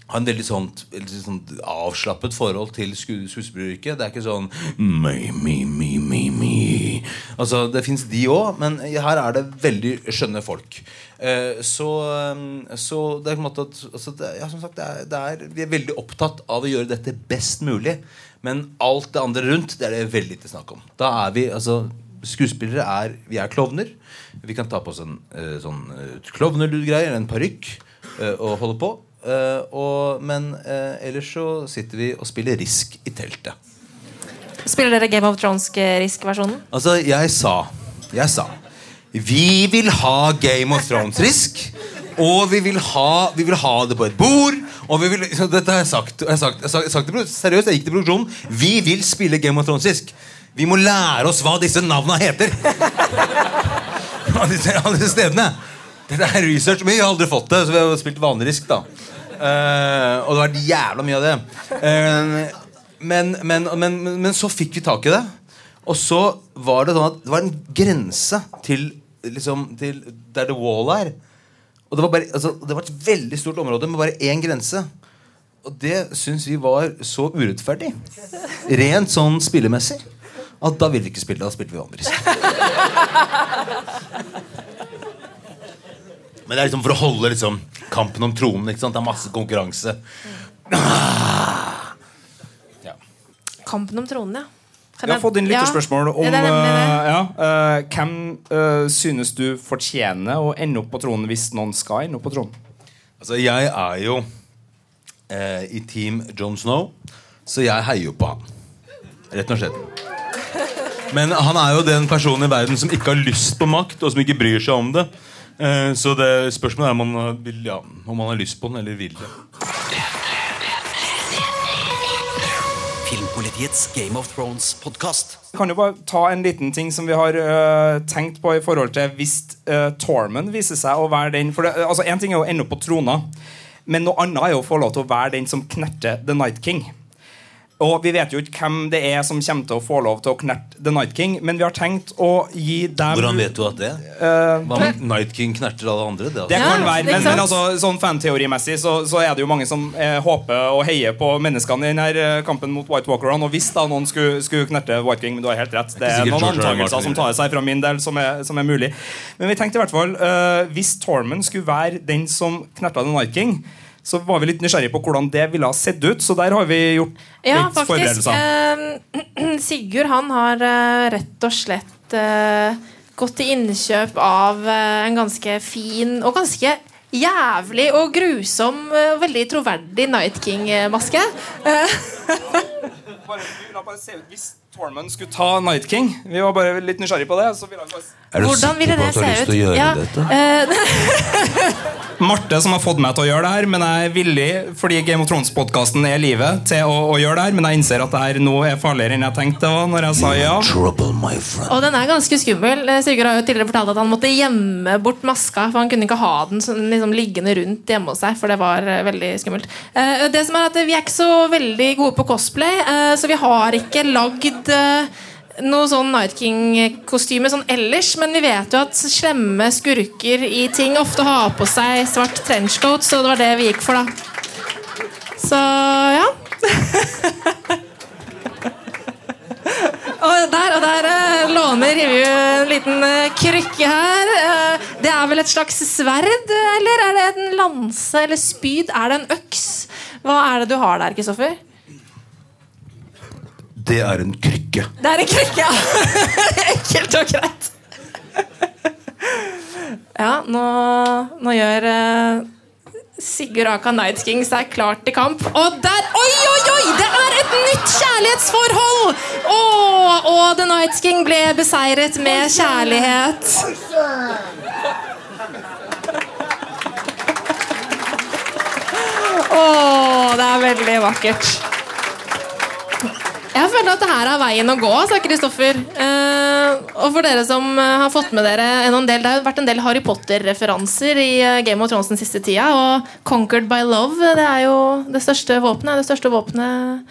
S4: har en veldig sånn, veldig sånt, avslappet forhold til sku- skuespilleryrket. Det er ikke sånn me, me, me, me, me. Altså, Det fins de òg, men her er det veldig skjønne folk. Eh, så, eh, så det er på en måte at altså, det, ja, som sagt, det er, det er, Vi er veldig opptatt av å gjøre dette best mulig. Men alt det andre rundt det er det veldig lite snakk om. Da er vi, altså Skuespillere er Vi er klovner. Vi kan ta på oss en eh, sånn uh, klovneludgreie eller en parykk og holde på. Eh, og, men uh, ellers så sitter vi og spiller Risk i teltet.
S2: Spiller dere Game of Thrones-risk-versjonen?
S4: Altså, jeg sa Jeg sa Vi vil ha Game of Thrones-risk. Og vi vil, ha, vi vil ha det på et bord. Og vi vil, så dette har jeg sagt. Jeg har sagt, jeg har sagt, produ- seriøst, jeg gikk til produksjonen. Vi vil spille Game of Thrones-risk. Vi må lære oss hva disse navna heter. Alle disse stedene. Dette er research, men vi har aldri fått det, så vi har spilt vanerisk da Uh, Og det har vært jævla mye av det. Uh, men, men, men, men så fikk vi tak i det. Og så var det sånn at det var en grense til, liksom, til der the wall er. Og det var, bare, altså, det var et veldig stort område med bare én grense. Og det syns vi var så urettferdig, rent sånn spillemessig, at da ville vi ikke spille. Da spilte vi vanerisk risk. Men det er liksom for å holde liksom, kampen om tronen. Ikke sant? Det er masse konkurranse. Ja.
S2: Kampen om tronen, ja. Kan
S3: Vi har fått inn lytterspørsmål om eh, ja, uh, hvem uh, synes du fortjener å ende opp på tronen hvis noen skal ende opp på tronen.
S4: Altså, jeg er jo eh, i team Jon Snow, så jeg heier jo på han. Rett og slett. Men han er jo den personen i verden som ikke har lyst på makt, og som ikke bryr seg om det. Eh, så det spørsmålet er om man, vil, ja, om man har lyst på den, eller vil det.
S5: Filmpolitiets Game of Thrones-podkast.
S3: Kan jo bare ta en liten ting som vi har uh, tenkt på i forhold til hvis uh, Tormund viser seg å være den For det, altså En ting er å ende opp på trona, men noe annet er jo å få lov til å være den som knerter The Night King. Og Vi vet jo ikke hvem det er som kommer til å få lov til å knerte The Night King, men vi har tenkt å gi dem
S4: Hvordan vet du at det? Hva om Night King knerter alle andre? Det,
S3: Det
S4: altså.
S3: kan være, men, men altså, sånn fanteorimessig så, så er det jo mange som eh, håper og heier på menneskene i denne eh, kampen mot White Walkerne. Og hvis da noen skulle, skulle knerte White King, men du har helt rett, det er noen antakelser som tar seg fra min del, som er, som er mulig. Men vi tenkte i hvert fall uh, hvis Tormund skulle være den som knerta The Night King, så var vi litt nysgjerrige på hvordan det ville ha sett ut. Så der har vi gjort
S2: Ja,
S3: litt
S2: faktisk.
S3: forberedelser.
S2: Eh, Sigurd han har eh, rett og slett eh, gått til innkjøp av eh, en ganske fin og ganske jævlig og grusom eh, og veldig troverdig Night King-maske. Eh,
S3: Hvis Tormund skulle ta Night King Vi var bare litt nysgjerrige på det. Så ville han bare
S4: Er du
S2: Hvordan
S4: sikker på at du har lyst til å gjøre
S2: Ja,
S4: dette?
S3: Marte som har fått meg til å gjøre det her, men jeg er villig fordi Game of Thrones-podkasten er livet, til å, å gjøre det her. Men jeg innser at det her nå er farligere enn jeg tenkte det var når jeg sa ja.
S4: Trouble, my.
S2: Og den er ganske skummel. Eh, Sigurd har jo tidligere fortalt at han måtte gjemme bort maska. For han kunne ikke ha den sånn, liksom, liggende rundt hjemme hos seg, for det var eh, veldig skummelt. Eh, det som er at Vi er ikke så veldig gode på cosplay, så vi har ikke lagd noe sånn Night King-kostyme sånn ellers, men vi vet jo at slemme skurker i ting ofte har på seg svart trenchcoat, så det var det vi gikk for, da. Så ja. Og der, og der eh, låner Rivju en liten eh, krykke her. Eh, det er vel et slags sverd, eller er det en lanse eller spyd? Er det en øks? Hva er det du har der, Kristoffer?
S4: Det er en krykke.
S2: Det er en krykke, ja! Enkelt og greit. Ja, nå, nå gjør uh, Sigurd Aka Night King seg klar til kamp. Og der Oi, oi, oi! Det er et nytt kjærlighetsforhold! Åh, og The Night King ble beseiret med kjærlighet. Åh, det er veldig vakkert. Jeg føler at det her er veien å gå, sa Kristoffer. Eh, og for dere som eh, har fått med dere en del, Det har vært en del Harry Potter-referanser i eh, Game of Thrones den siste tida. Og Conquered by Love det er jo det største våpenet. Det største våpenet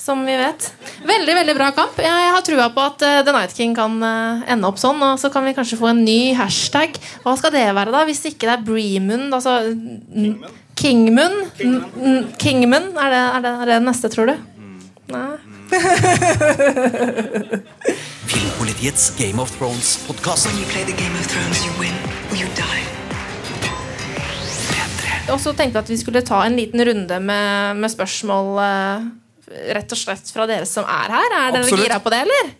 S2: som vi vet. Veldig veldig bra kamp. Jeg, har trua på at uh, The Night King kan uh, ende opp sånn. Og så kan vi kanskje få en ny hashtag. Hva skal det være, da? Hvis ikke det er Breemund? Altså Kingman? Kingman? Kingman. Er, det, er, det, er det neste, tror du? Nei.
S5: Filmpolitiets Game of Thrones-podkast.
S6: When you play the Game of Thrones, you win or you die.
S2: Og så tenkte jeg at vi skulle ta en liten runde med, med spørsmål eh, rett og slett fra dere som er her. Er dere
S3: Absolutt.
S2: gira på det, eller?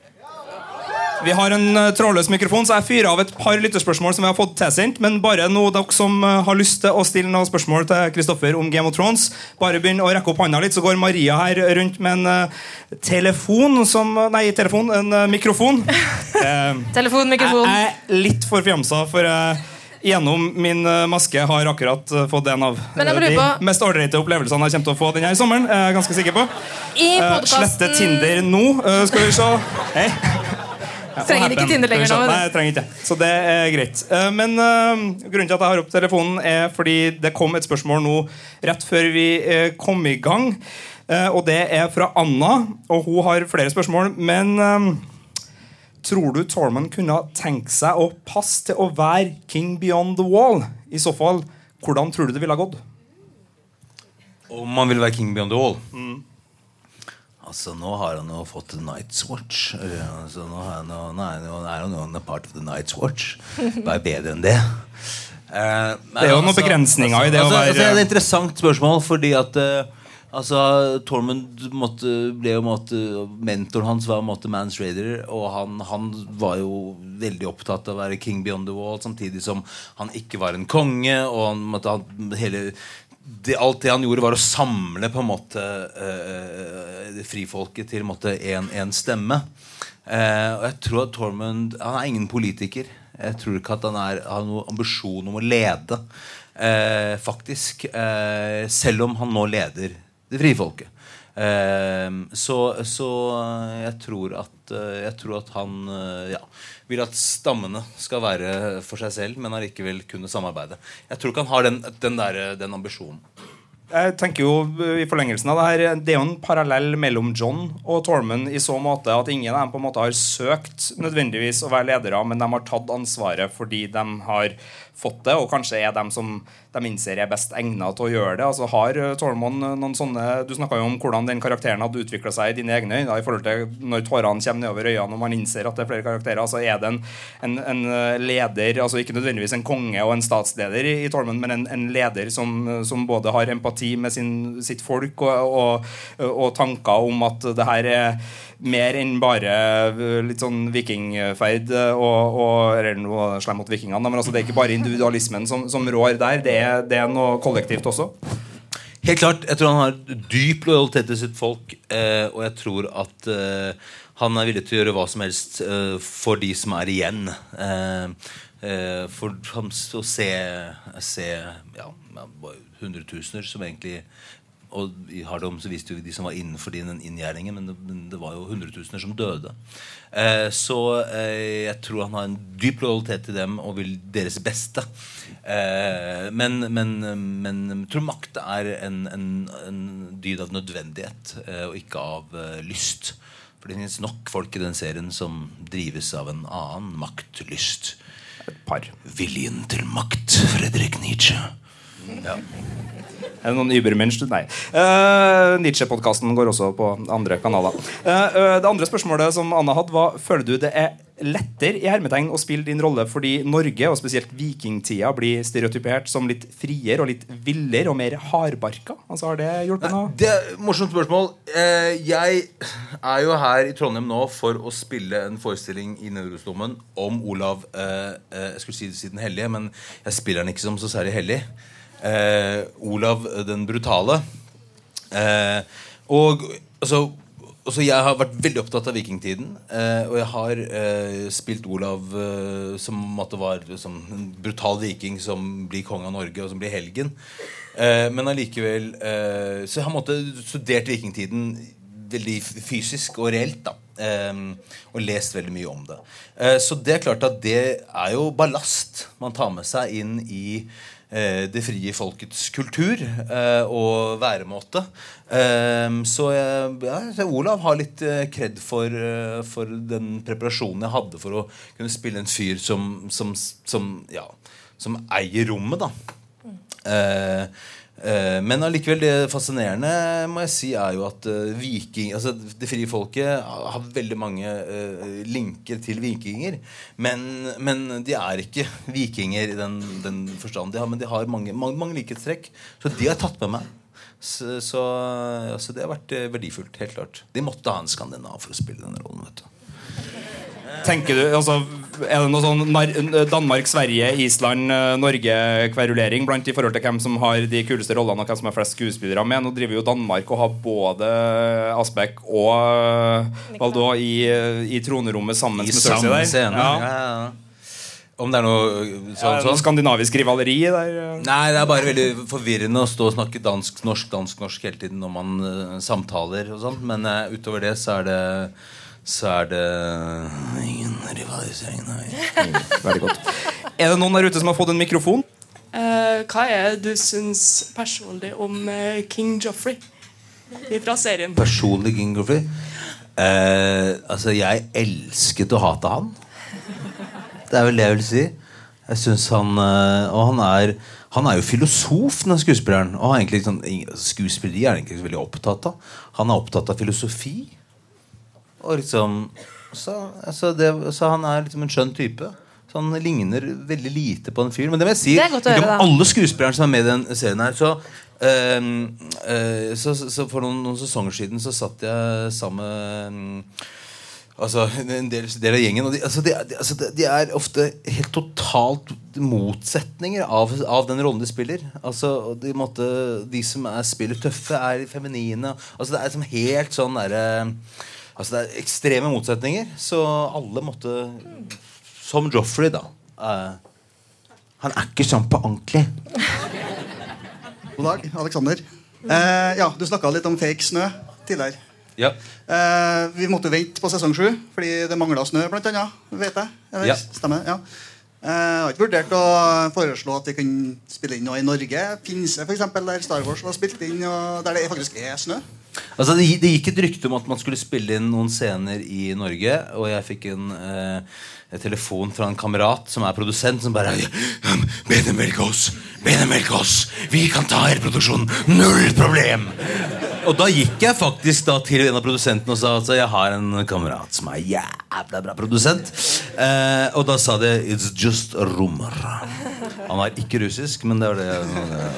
S3: Vi har en eh, trådløs mikrofon, så jeg fyrer av et par lytterspørsmål som vi har fått tilsendt. Men bare nå, dere som eh, har lyst til å stille noen spørsmål til Kristoffer om Game of Thrones, bare begynn å rekke opp handa litt, så går Maria her rundt med en eh, telefon som Nei, telefon. En eh, mikrofon. Eh,
S2: Telefon, mikrofon.
S3: Jeg er litt for fjamsa, for jeg gjennom min eh, maske har akkurat eh, fått en av eh, de mest ålreite opplevelsene jeg kommer til å få denne sommeren. er jeg ganske sikker på.
S2: I podcasten...
S3: slette Tinder nå. eh, skal vi se. Hei.
S2: Trenger ikke. Tinder lenger nå,
S3: Nei, jeg trenger ikke. Så det er greit. Eh, Men eh, grunnen til at jeg har opp telefonen, er fordi det kom et spørsmål nå rett før vi eh, kom i gang. Eh, Og det er fra Anna, og hun har flere spørsmål. Men tror du Tormund kunne tenke seg å passe til å være King Beyond the Wall? I så fall, hvordan tror du det ville ha gått?
S4: Om man vil være king beyond the wall Altså, Nå har han jo fått Night's Watch. Altså, nå, han nå er nå er han jo en part of the Night's Watch. Hva er bedre enn det? Eh,
S3: Det er jo noen begrensninger i det å
S4: altså,
S3: være-
S4: altså, Det er et interessant spørsmål, fordi at eh, Altså, Tormund måtte, ble jo måtte, Mentoren hans var måtte Mans Raider, og han, han var jo veldig opptatt av å være king beyond the wall, samtidig som han ikke var en konge. Og han måtte han, hele det, Alt det han gjorde, var å samle på en måte eh, frifolket til én stemme. Eh, og jeg tror at Tormund Han er ingen politiker. Jeg tror ikke at han er, har noen ambisjon om å lede. Eh, faktisk. Eh, selv om han nå leder det frie folket. Eh, så, så jeg tror at eh, Jeg tror at han eh, ja, vil at stammene skal være for seg selv, men allikevel kunne samarbeide. Jeg tror ikke han har den, den, der, den ambisjonen.
S3: Jeg tenker jo i forlengelsen av Det her Det er jo en parallell mellom John og Tormund i så måte at ingen av dem på en måte har søkt nødvendigvis å være ledere, men de har tatt ansvaret fordi de har fått det, og kanskje er dem som de innser er best egnet til å gjøre det. Altså Har eh, Tormund noen sånne Du snakka jo om hvordan den karakteren hadde utvikla seg i dine egne øyne. i forhold til Når tårene kommer nedover øynene og man innser at det er flere karakterer, altså er det en, en, en eh, leder, altså ikke nødvendigvis en konge og en statsleder i, i Tormund, men en, en leder som, som både har empati med sin, sitt folk og, og, og tanker om at det her er mer enn bare eh, litt sånn vikingferd og, og eller noe slem mot vikingene. Men altså, det er ikke bare individualismen som, som rår der. Det er, det er noe kollektivt også.
S4: Helt klart. Jeg tror han har dyp lojalitet til sitt folk. Eh, og jeg tror at eh, han er villig til å gjøre hva som helst eh, for de som er igjen. Eh, eh, for å se, se ja, hundretusener som egentlig og i Hardom så viste jo de som var innenfor den inngjerningen, men det, men det var jo hundretusener som døde. Eh, så eh, jeg tror han har en dyp lojalitet til dem og vil deres beste. Eh, men, men, men jeg tror makt er en, en, en dyd av nødvendighet eh, og ikke av eh, lyst. For det finnes nok folk i den serien som drives av en annen maktlyst.
S3: Et par.
S4: Viljen til makt, Fredrik Nietzsche. Ja.
S3: Er det noen Übermensch? Nei. Uh, Nietzsche-podkasten går også på andre kanaler. Uh, uh, det andre spørsmålet som Anna hadde, var føler du det er lettere i hermetegn å spille din rolle fordi Norge, og spesielt vikingtida, blir stereotypert som litt friere og litt villere og mer hardbarka? Altså, har det hjulpet noe?
S4: Det er morsomt spørsmål. Eh, jeg er jo her i Trondheim nå for å spille en forestilling i Nidarosdomen om Olav eh, eh, Jeg skulle si det siden hellige, men jeg spiller den ikke som så særlig hellig. Eh, Olav den brutale. Eh, og altså Altså, jeg har vært veldig opptatt av vikingtiden. Eh, og jeg har eh, spilt Olav eh, som det var liksom, en brutal viking som blir konge av Norge, og som blir helgen. Eh, men allikevel eh, Så jeg har studert vikingtiden veldig fysisk og reelt. da eh, Og lest veldig mye om det. Eh, så det er klart at det er jo ballast man tar med seg inn i eh, det frie folkets kultur eh, og væremåte. Eh, så ja, Olav har litt eh, kred for, eh, for den preparasjonen jeg hadde for å kunne spille en fyr som, som, som, ja, som eier rommet, da. Mm. eh, men allikevel, det fascinerende må jeg si er jo at eh, viking, altså det frie folket har veldig mange eh, linker til vikinger. Men, men de er ikke vikinger i den, den forstand de har. Men de har mange, mange, mange likhetstrekk. Så de har tatt med meg. Så, så, altså det har vært eh, verdifullt. helt klart De måtte ha en skandinav for å spille denne rollen. vet du
S3: Tenker du, altså, Er det noe sånn Nar- Danmark, Sverige, Island, eh, Norge-kverulering blant i forhold til hvem som har de kuleste rollene og hvem som har flest skuespillere med? Nå driver jo Danmark og har både Asbæk og eh, Valdå i, i tronerommet sammen
S4: I
S3: med
S4: samme
S3: der.
S4: scene.
S3: Ja.
S4: Ja, ja. Om det er noe
S3: Ja,
S4: sånn,
S3: noe
S4: sånn?
S3: skandinavisk rivaleri der. eh.
S4: Nei, det er bare veldig forvirrende å stå og snakke dansk, norsk, dansk, norsk hele tiden når man uh, samtaler og sånt. Men uh, utover det så er det så er det ingen rivalisering, nei.
S3: Veldig godt. Er det noen der ute som har fått en mikrofon?
S7: Uh, hva er det du syns personlig om uh, King Joffrey fra serien?
S4: Personlig King Joffrey? Uh, Altså, jeg elsket å hate han. Det er vel det jeg vil si. Jeg synes han Og han er han er jo filosof, den skuespilleren. Og har egentlig sånn, skuespilleri er han egentlig ikke så veldig opptatt av. Han er opptatt av filosofi. Og liksom Så, altså det, så han er liksom en skjønn type. Så han ligner veldig lite på en fyr. Men det må jeg si
S2: å høre,
S4: om alle skuespillerne som er med i den serien her, så øh, øh, så, så, For noen, noen sesonger siden så satt jeg sammen med Altså, en del, del av gjengen. Og de, altså, de, de, altså, de- er ofte helt totalt motsetninger av, av den rollen de spiller. Altså, de, måtte, de som er, spiller tøffe, er feminine. Altså, det er som helt sånn derre Altså, det er ekstreme motsetninger. Så alle måtte Som Joffrey, da. Uh, han er ikke sånn på ordentlig.
S8: God dag, Alexander. Uh, ja, Du snakka litt om fake snø tidligere.
S4: Ja.
S8: Uh, vi måtte vente på sesong sju fordi det mangla snø, blant annet. Vet jeg. Eller,
S4: Ja.
S8: Stemmer? ja Eh, Jeg har ikke vurdert å foreslå at vi kunne spille inn noe i Norge. Finse, for eksempel, der Star Wars var spilt inn, og der det faktisk er snø.
S4: Altså, det, det gikk et rykte om at man skulle spille inn noen scener i Norge. Og jeg fikk en, eh, telefon fra en kamerat som er produsent, som bare Be dem velge oss! Be dem velge oss! Vi kan ta hele produksjonen! Null problem! Og da gikk jeg faktisk da til en av produsentene og sa altså, jeg har en kamerat som er jævla bra produsent. Eh, og da sa de It's just a rumor. Han var ikke russisk, men det var det.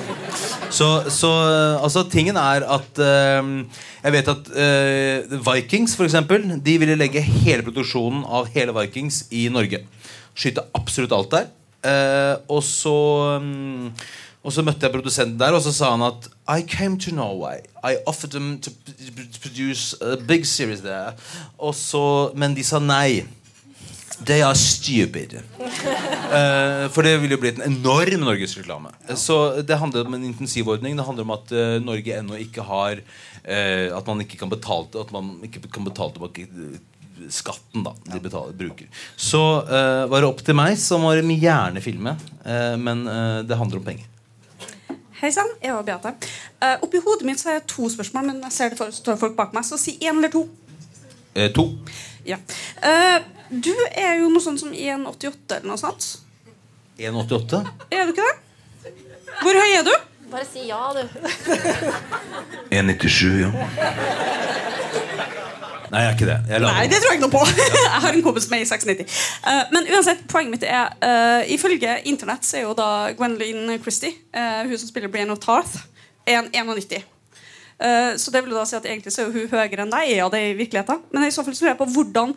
S4: Så, så altså, tingen er at eh, Jeg vet at uh, Vikings, for eksempel, de ville legge hele produksjonen av hele Vikings i Norge. Skyte absolutt alt der. Uh, og så um, og så møtte jeg produsenten der, og så sa han at I came to Norway. I offered them to produce a big series there. Og så, men de sa nei. They are stupid. uh, for det ville jo blitt en enorm norgesreklame. Ja. Så det handler om en intensivordning. Det handler om at uh, Norge ennå ikke har eh, At man ikke kan betale At man ikke kan betale tilbake eh, skatten da de betaler, bruker. Så eh, var det opp til meg, som var med gjerne filme. eh, men eh, det handler om penger.
S9: Hei sann, jeg og Beate. Uh, oppi hodet mitt så har jeg to spørsmål, men jeg ser det står folk bak meg, så si én eller to.
S4: To.
S9: Ja. Du er jo noe sånn som 1,88 eller noe sånt.
S4: 1,88.
S9: Er du ikke det? Hvor høy er du?
S2: Bare si ja, du.
S4: 1,97, ja. Nei, jeg er ikke det.
S9: Nei, det tror jeg ikke noe på. jeg har en kompis med i 96. Uh, men uansett, poenget mitt er uh, Ifølge Internett så er jo da Gwendolyn Christie, uh, hun som spiller Brienne of Tarth, 1,91. Eh, så det vil da si at egentlig så er hun høyere enn deg. Ja, det er i virkeligheten? Men i så fall så lurer jeg på hvordan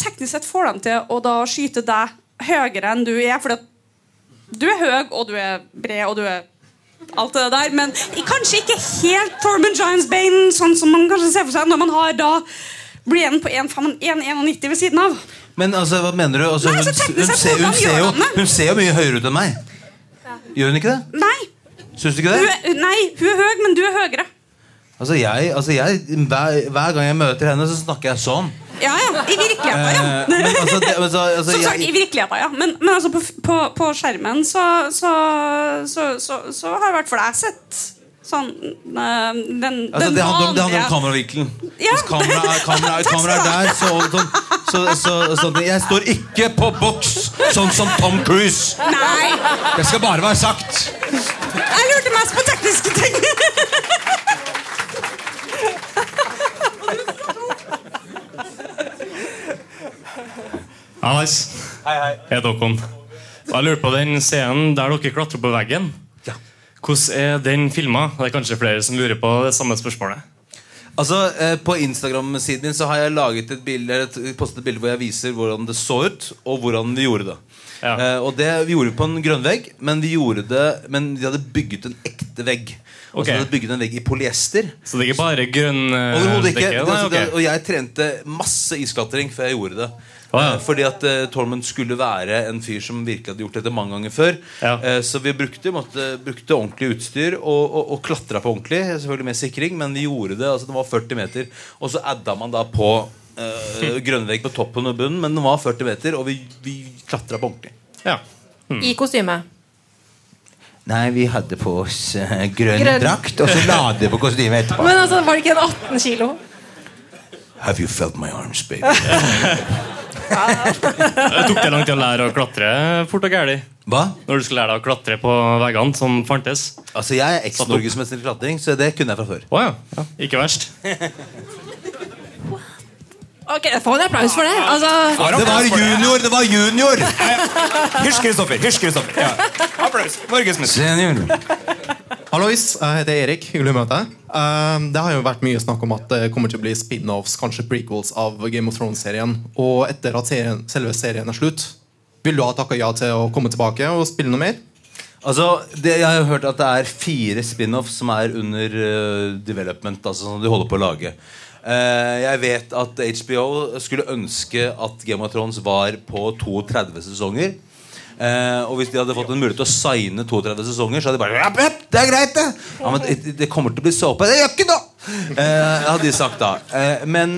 S9: teknisk sett får de til å da skyte deg høyere enn du er. For du er høy, og du er bred, og du er alt det der. Men kanskje ikke helt Torben Giants Bane, sånn som man kanskje ser for seg når man har da Brienne på 1,91 ved siden av.
S4: Men altså, hva mener du? Altså,
S9: Nei,
S4: hun, hun, ser, hun, ser jo, hun ser jo mye høyere ut enn meg. Gjør hun ikke det?
S9: Nei,
S4: Syns du ikke det?
S9: er, nei, hun er høy, men du er høyere.
S4: Altså, jeg, altså jeg, hver, hver gang jeg møter henne, så snakker jeg sånn.
S9: Ja, ja, I virkeligheten, ja.
S4: Eh, altså, det, altså, altså,
S9: Som sagt, i virkeligheten, ja. Men, men altså på, på, på skjermen så, så, så, så, har i hvert fall jeg sett sånn eh, den,
S4: altså,
S9: den
S4: det handler om, det handler om kameravinkelen.
S9: Ja.
S4: Kamera er, kamera er, kamera er der, så, sånn, så, så, sånn Jeg står ikke på boks sånn som Tom Cruise.
S9: Nei!
S4: Det skal bare være sagt.
S9: Jeg lurte mest på
S10: Hallais. Jeg heter Håkon. Jeg lurer på den scenen der dere klatrer på veggen. Ja. Hvordan er den filma? Det er kanskje flere som lurer på det samme spørsmålet.
S4: Altså, eh, På Instagram-siden min så har jeg laget et bilde, et- postet et bilde hvor jeg viser hvordan det så ut, og hvordan vi gjorde det.
S10: Ja.
S4: Eh, og det Vi gjorde det på en grønn vegg, men vi gjorde det Men de hadde bygget en ekte vegg. Og så hadde de bygget en vegg i polyester.
S10: Så det er ikke bare grønn
S4: Overhodet ikke.
S10: dekke? Nei,
S4: Altså, det, og jeg trente masse isklatring før jeg gjorde det.
S10: Å, ja.
S4: Eh, Fordi at uh, Tormund skulle være en fyr som virkelig hadde gjort dette mange ganger før.
S10: Ja.
S4: Uh, så vi brukte, måtte, brukte ordentlig utstyr og, og, og klatra på ordentlig. Selvfølgelig med sikring, men vi gjorde det. altså Det var 40 meter. Og så adda man da på uh, grønnvegg på toppen og bunnen, men den var 40 meter, og vi, vi klatra på ordentlig.
S10: Ja.
S2: I kostyme.
S4: Nei, vi hadde på oss grønn,
S2: Grønn.
S4: drakt, og så la det på kostymet etterpå.
S2: Men altså, var det ikke en 18 kilo?
S4: Have you felt my arms, baby?
S10: Tok det lang tid å lære å klatre fort og gæli?
S4: Hva?
S10: Når du skulle lære deg å klatre på veggene som fantes?
S4: Altså, Jeg er eks-norgesmester i klatring, så det kunne jeg fra før.
S10: Oh, ja. ja. Ikke verst.
S2: Ok, Få en applaus for det. Altså,
S4: Det var junior! det var junior
S3: Hysj, Kristoffer. Hysj, Kristoffer. Ja. Applaus. Norgesmester.
S4: Senior.
S11: Hallois, jeg heter Erik. Hyggelig å møte deg. Um, det har jo vært mye snakk om at det kommer til å bli spin-offs, kanskje prequels, av Game of Thrones-serien. Og etter at serien, selve serien er slutt, vil du ha takka ja til å komme tilbake og spille noe mer?
S4: Altså, det, Jeg har jo hørt at det er fire spin-offs som er under uh, development. Altså som de holder på å lage. uh, jeg vet at HBO skulle ønske at Game of Thrones var på 32 sesonger. Eh, og hvis de hadde fått en mulighet til å signe 32 sesonger, så hadde de bare ja, Det er greit, det! Ja, men det, det kommer til å bli såpe. Det gjør ikke noe! Eh, hadde de sagt da. Eh, men,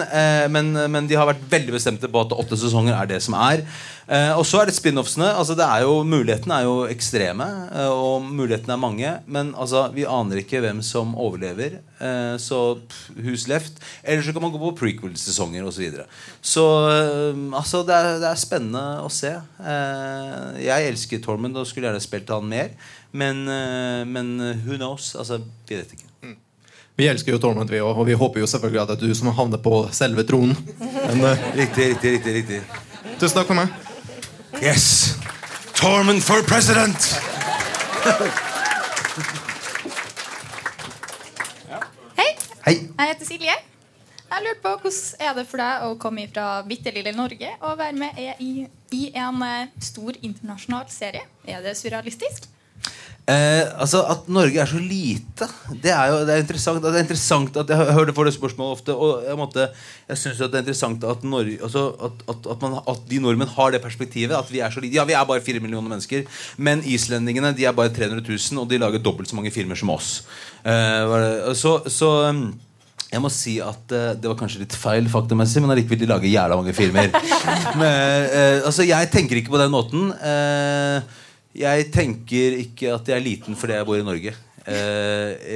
S4: men, men de har vært veldig bestemte på at åtte sesonger er det som er. Eh, og så er det spin-offsene. Altså, det er jo, mulighetene er jo ekstreme, eh, og mulighetene er mange. Men altså, vi aner ikke hvem som overlever. Eh, så pff, who's left? Eller så kan man gå på prequel-sesonger osv. Så, videre. så eh, altså, det er, det er spennende å se. Jeg elsker Tormund og skulle gjerne spilt han mer. Men, men who knows? Altså, vi vet ikke.
S11: Vi elsker jo Tormund, vi òg, og vi håper jo selvfølgelig at det er du som havner på selve tronen. Men,
S4: Riktig, riktig, riktig. riktig.
S11: tusen takk for meg.
S4: Yes. Torment for president! Hei. Hei.
S12: Jeg heter Silje. Jeg lurte på Hvordan er det for deg å komme fra bitte lille Norge og være med i, i en eh, stor internasjonal serie? Er det surrealistisk?
S4: Eh, altså At Norge er så lite, det er jo det er interessant. Det er interessant at Jeg hører det for det spørsmålet ofte. Og jeg, måtte, jeg synes det er interessant at, Norge, altså at, at, at, man, at de nordmenn har det perspektivet. At vi er så lite Ja, vi er bare fire millioner mennesker. Men islendingene de er bare 300 000, og de lager dobbelt så mange filmer som oss. Eh, så, så um, jeg må si at eh, det var kanskje litt feil faktamessig, men allikevel de lager jævla mange filmer. men, eh, altså, jeg tenker ikke på den måten. Eh, jeg tenker ikke at jeg er liten fordi jeg bor i Norge. Eh,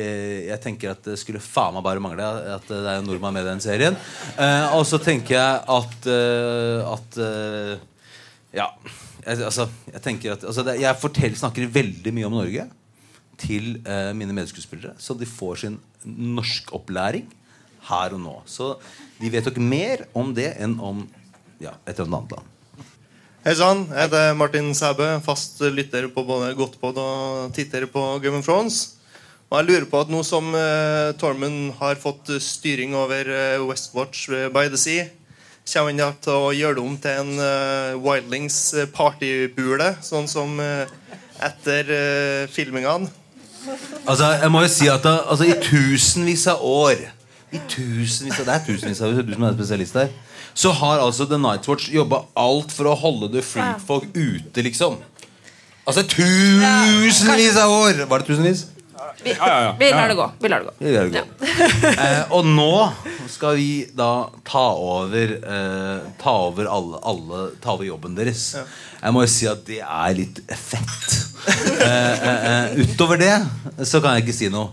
S4: jeg tenker at det skulle faen meg bare mangle at det er en nordmann med i den serien. Uh, og så tenker jeg at, uh, at Ja. Jeg, altså, jeg tenker at altså, det, Jeg forteller, snakker veldig mye om Norge til mine medskuespillere, så de får sin norskopplæring her og nå. Så de vet nok mer om det enn om ja, et eller annet land.
S13: Hei sann, jeg heter Martin Sæbø, fast lytter på både Godtpod og titter på Game of Thrones. Og jeg lurer på at nå som uh, Tormund har fått styring over uh, Westwatch by the Sea, kommer han til å gjøre det om til en uh, Wildlings partybule, sånn som etter uh, filmingene?
S4: Altså, jeg må jo si at da, altså, I tusenvis av år I tusenvis av, Det er tusenvis av år, du som er spesialist her. Så har altså The Nightwatch jobba alt for å holde det freak-folk ute, liksom. Altså tusenvis av år! Var det tusenvis?
S14: Vi, vi lar det gå. Vi lar det gå.
S4: Det godt. eh, og nå skal vi da ta over eh, Ta over alle, alle Ta over jobben deres. Jeg må jo si at det er litt fett. Eh, eh, eh, utover det så kan jeg ikke si noe.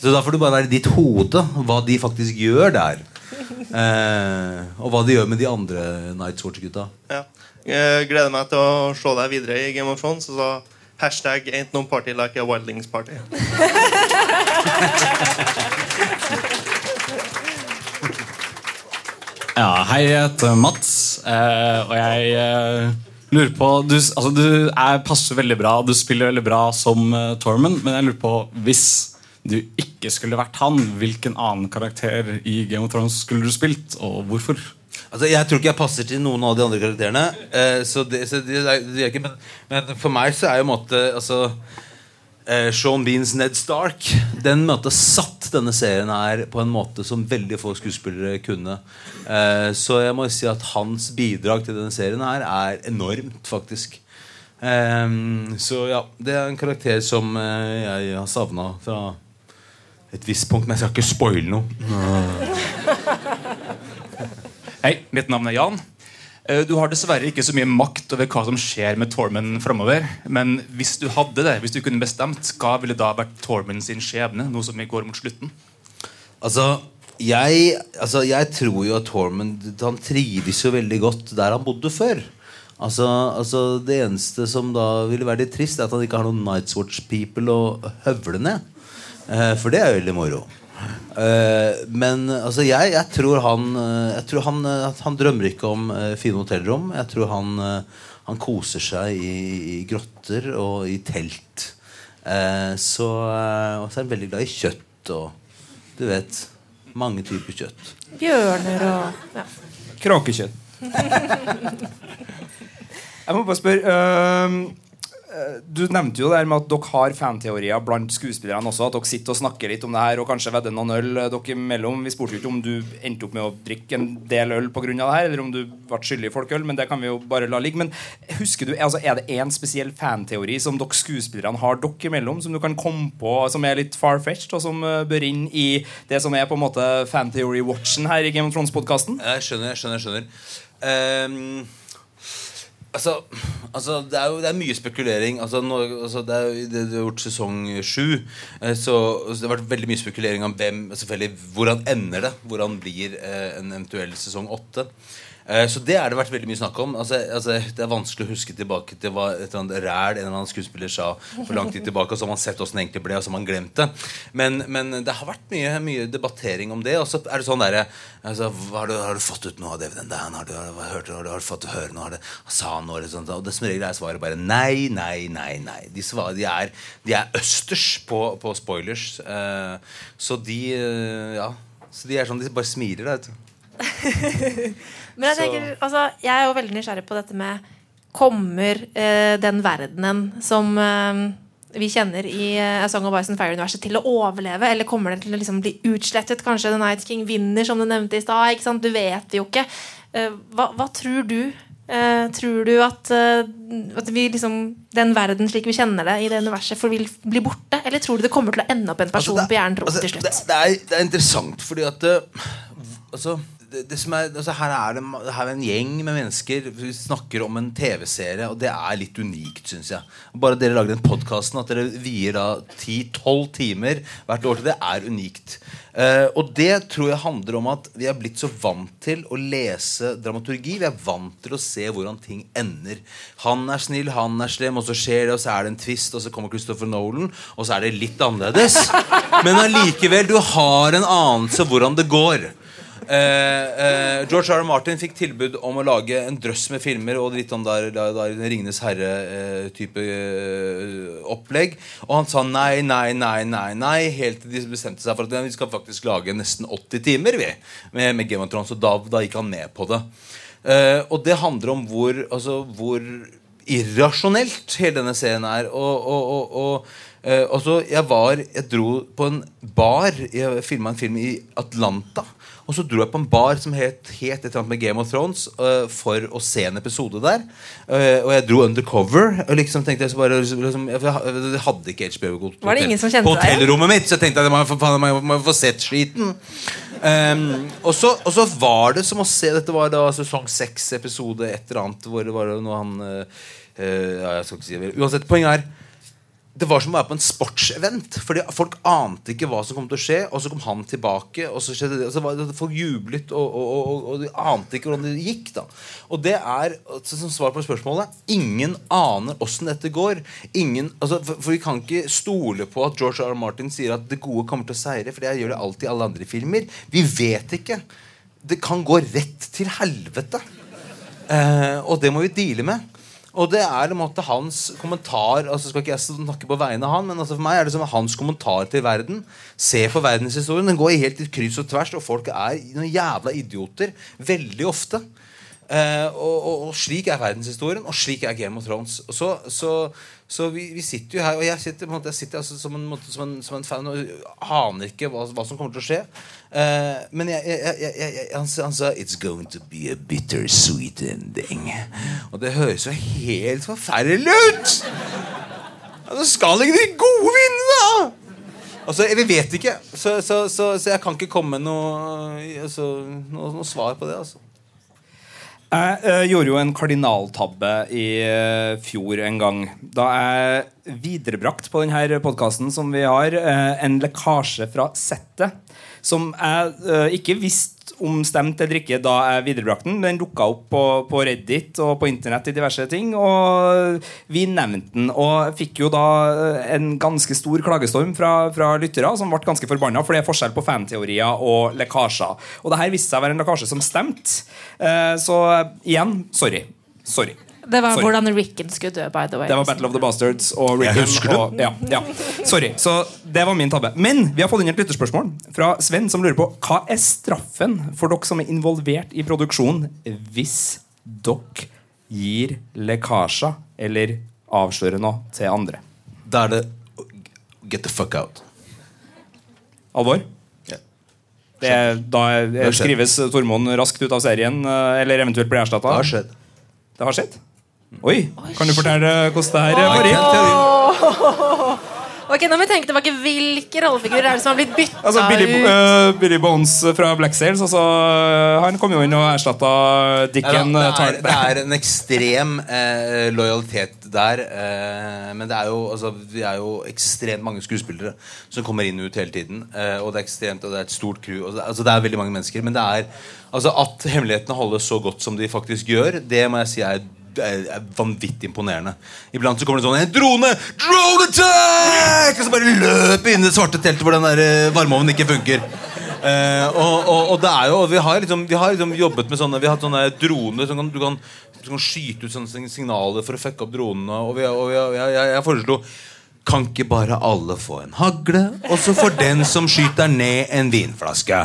S4: Så da får du bare være i ditt hode hva de faktisk gjør der. Eh, og hva de gjør med de andre Night Watch-gutta.
S13: Ja. Jeg gleder meg til å se deg videre i Game of Thrones. Og så hashtag ain't no party like a Wildlings party.
S15: Ja, hei, jeg heter Mats, eh, og jeg eh, lurer på Du, altså, du er, passer veldig bra, du spiller veldig bra som uh, Tormund, men jeg lurer på hvis du ikke skulle vært han, hvilken annen karakter i Game of Thrones skulle du spilt, og hvorfor?
S4: Altså, Jeg tror ikke jeg passer til noen av de andre karakterene. Eh, så det, så det, det, ikke, men, men for meg så er jo måte altså, eh, Sean Beans Ned Stark Den måte satt denne serien her på en måte som veldig få skuespillere kunne. Eh, så jeg må si at hans bidrag til denne serien her er enormt, faktisk. Eh, så ja, det er en karakter som eh, jeg har savna fra et visst punkt, men jeg skal ikke spoile noe.
S16: Hei, mitt navn er Jan. Eh, Du har dessverre ikke så mye makt over hva som skjer med Tormund framover. Men hvis du hadde det, hvis du kunne bestemt, hva ville da vært Tormund sin skjebne? Nå som vi går mot slutten.
S4: Altså jeg, altså, jeg tror jo at Tormund Han trives jo veldig godt der han bodde før. Altså, altså Det eneste som da ville være litt trist, er at han ikke har noen Night's Watch people å høvle ned. Eh, for det er veldig moro. Eh, men altså, jeg, jeg tror han eh, Jeg tror han, han drømmer ikke om fine hotellrom. Jeg tror han, han koser seg i, i grotter og i telt. Eh, så, og så er han veldig glad i kjøtt og du vet mange typer kjøtt.
S14: Bjørner og ja.
S3: Kråkekjøtt. Jeg må bare spørre øh, Du nevnte jo det her med at dere har fanteorier blant skuespillerne også. At dere sitter og snakker litt om det her og kanskje vedder noen øl øh, dere imellom. Vi spurte jo ikke om du endte opp med å drikke en del øl pga. det her, eller om du ble skyldig i folkeøl, men det kan vi jo bare la ligge. Men husker du, altså, er det én spesiell fanteori som dere skuespillerne har dere imellom, som du kan komme på som er litt far-fetched, og som øh, bør inn i det som er på en måte fanteory-watchen her i Game of Thrones-podkasten?
S4: Jeg skjønner, jeg skjønner. jeg skjønner Ehm, altså, altså det, er jo, det er mye spekulering. Altså, nå, altså, det er jo det er gjort sesong sju. eh, Så, så det har vært veldig mye spekulering om hvem selvfølgelig, hvordan ender det. Hvordan blir eh, en eventuell sesong åtte. Eh, Så det har det vært veldig mye snakk om. Altså, altså, det er vanskelig å huske tilbake til hva et eller annet ræl en eller annen skuespiller sa for lang tid tilbake. Og så har man sett hvordan det egentlig ble, og så har man glemt det. Men, men det har vært mye, mye debattering om det. Og så er det sånn derre altså, har, har du fått ut noe av David Dan? Har du, har, du, har, du, fått høre noe? Har du, sa noe? Eller sånt, og det som regel er svaret bare nei, nei, nei. nei De, svarer, de, er, de er østers på, på spoilers. Uh, så de uh, Ja. Så de er sånn, de bare smiler. Da, vet du.
S2: Men jeg tenker, altså, jeg er jo veldig nysgjerrig på dette med Kommer eh, den verdenen som eh, vi kjenner i eh, A Song of Ice and Fire-universet, til å overleve? Eller kommer den til å liksom bli utslettet? Kanskje The Night King vinner, som du nevnte i stad? Du vet jo ikke. Eh, hva, hva tror du? Eh, tror du at, eh, at vi liksom, den verden slik vi kjenner det i det universet, for vil bli borte? Eller tror du det kommer til å ende opp en person på hjernen
S4: Altså,
S2: til slutt?
S4: det, det, er, det er interessant, fordi at altså, det, det er, altså, her, er det, her er en gjeng med mennesker Vi snakker om en TV-serie, og det er litt unikt, syns jeg. Bare dere lager den podkasten, at dere vier da 10-12 timer hvert år til det, er unikt. Eh, og det tror jeg handler om at vi er blitt så vant til å lese dramaturgi. Vi er vant til å se hvordan ting ender. Han er snill, han er slem, og så skjer det, og så er det en twist, og så kommer Christopher Nolan, og så er det litt annerledes. Men allikevel, du har en anelse hvordan det går. Eh, eh, George R. R. Martin fikk tilbud om å lage en drøss med filmer og litt sånn der, der, der Ringenes herre-type opplegg. Og han sa nei, nei, nei, nei, nei helt til de bestemte seg for at vi skal faktisk lage nesten 80 timer vi, med, med Game of Thrones. Og da, da gikk han med på det. Eh, og det handler om hvor, altså, hvor irrasjonelt hele denne serien er. Og, og, og, og Uh, altså, jeg var Jeg dro på en bar Jeg filma en film i Atlanta. Og så dro jeg på en bar som het, het et eller annet med Game of Thrones uh, for å se en episode der. Uh, og jeg dro undercover. Og liksom tenkte Jeg så bare liksom, Jeg hadde ikke HBO på
S2: Var det ingen som kjente
S4: på
S2: deg?
S4: hotellrommet mitt, så jeg tenkte at jeg må, få sett skiten. Um, og, så, og så var det som å se Dette var da sesong seks, episode et eller annet. Hvor det var noe han uh, ja, jeg skal ikke si det. Uansett, poenget er det var som å være på en sportsevent. Fordi Folk ante ikke hva som kom til å skje. Og så kom han tilbake, og så skjedde det. Og så var det folk jublet, og, og, og, og de ante ikke hvordan det gikk. da Og det er, altså, som svar på spørsmålet, ingen aner åssen dette går. Ingen, altså, for, for vi kan ikke stole på at George R. R. Martin sier at det gode kommer til å seire. For det gjør det alltid i alle andre filmer. Vi vet ikke. Det kan gå rett til helvete. Eh, og det må vi deale med. Og det er måte hans kommentar altså Skal ikke jeg snakke på vegne av han, men altså for meg er det som hans kommentar til verden. Se på verdenshistorien. Den går helt i kryss og tvers, og folk er noen jævla idioter veldig ofte. Eh, og, og, og slik er verdenshistorien, og slik er Game of Thrones. Og så, så, så vi, vi sitter jo her, og jeg sitter, på en måte, sitter altså som, en, som, en, som en fan og aner ikke hva, hva som kommer til å skje. Uh, men jeg, jeg, jeg, han, sa- It's going to be a bittersweet ending. Og det høres jo helt forferdelig ut! Ja, Så skal ikke de gode vinne, da! Altså, Vi vet ikke, så, så, så, så jeg kan ikke komme med noe, altså, noe, noe svar på det. altså
S3: Jeg eh, gjorde jo en kardinaltabbe i eh, fjor en gang. Da jeg viderebrakt på denne podkasten som vi har, eh, en lekkasje fra settet. Som jeg eh, ikke visste om stemte eller ikke da jeg viderebrakte den. Den dukka opp på, på Reddit og på internett i diverse ting. Og vi nevnte den. Og fikk jo da eh, en ganske stor klagestorm fra, fra lyttere som ble ganske forbanna, for det er forskjell på fanteorier og lekkasjer. Og det her viste seg å være en lekkasje som stemte. Eh, Så igjen, sorry. Sorry.
S2: Det var
S3: Sorry.
S2: hvordan Rickon skulle dø, by the way.
S3: Det var Battle of the Bastards og
S4: Jeg
S3: Rickon.
S4: husker det.
S3: Og, ja, ja. Sorry. Så det var min tabbe. Men vi har fått inn et lytterspørsmål fra Sven, som lurer på hva er straffen for dere som er involvert i produksjon, hvis dere gir lekkasjer eller avslører noe til andre?
S4: Da er det get the fuck out.
S3: Alvor? Det da skrives Tormod raskt ut av serien, eh, eller eventuelt blir erstatta?
S4: Det har skjedd.
S3: Det har skjedd? Oi! Kan du fortelle hvordan det her
S4: you.
S2: Ok, Nå må vi tenke tilbake. Hvilke rollefigurer er det som har blitt bytta
S3: Altså, Billy,
S2: ut?
S3: Uh, Billy Bones fra Black Sails altså, Han kom jo inn og erstatta Dicken.
S4: Nei,
S3: eh,
S4: det, er, det er en ekstrem uh, lojalitet der. Uh, men det er jo, altså, vi er jo ekstremt mange skuespillere som kommer inn og ut hele tiden. Eh, og det er ekstremt, og det er et stort crew. Og det, altså, det er veldig mange mennesker. Men det er, altså, at hemmelighetene holdes så godt som de faktisk gjør, det må jeg si er vanvittig imponerende. Iblant så kommer det sånn En drone! Drone attack! Og så bare løper inn i det svarte teltet hvor den der eh, varmeovnen ikke funker. Eh, og, og, og det er jo Vi har liksom, vi har liksom jobbet med sånne Vi har hatt sånne droner som kan, du kan, du kan skyte ut sånne signaler for å fucke opp dronene. Og, vi, og vi, jeg, jeg, jeg foreslo Kan ikke bare alle få en hagle, og så får den som skyter ned, en vinflaske?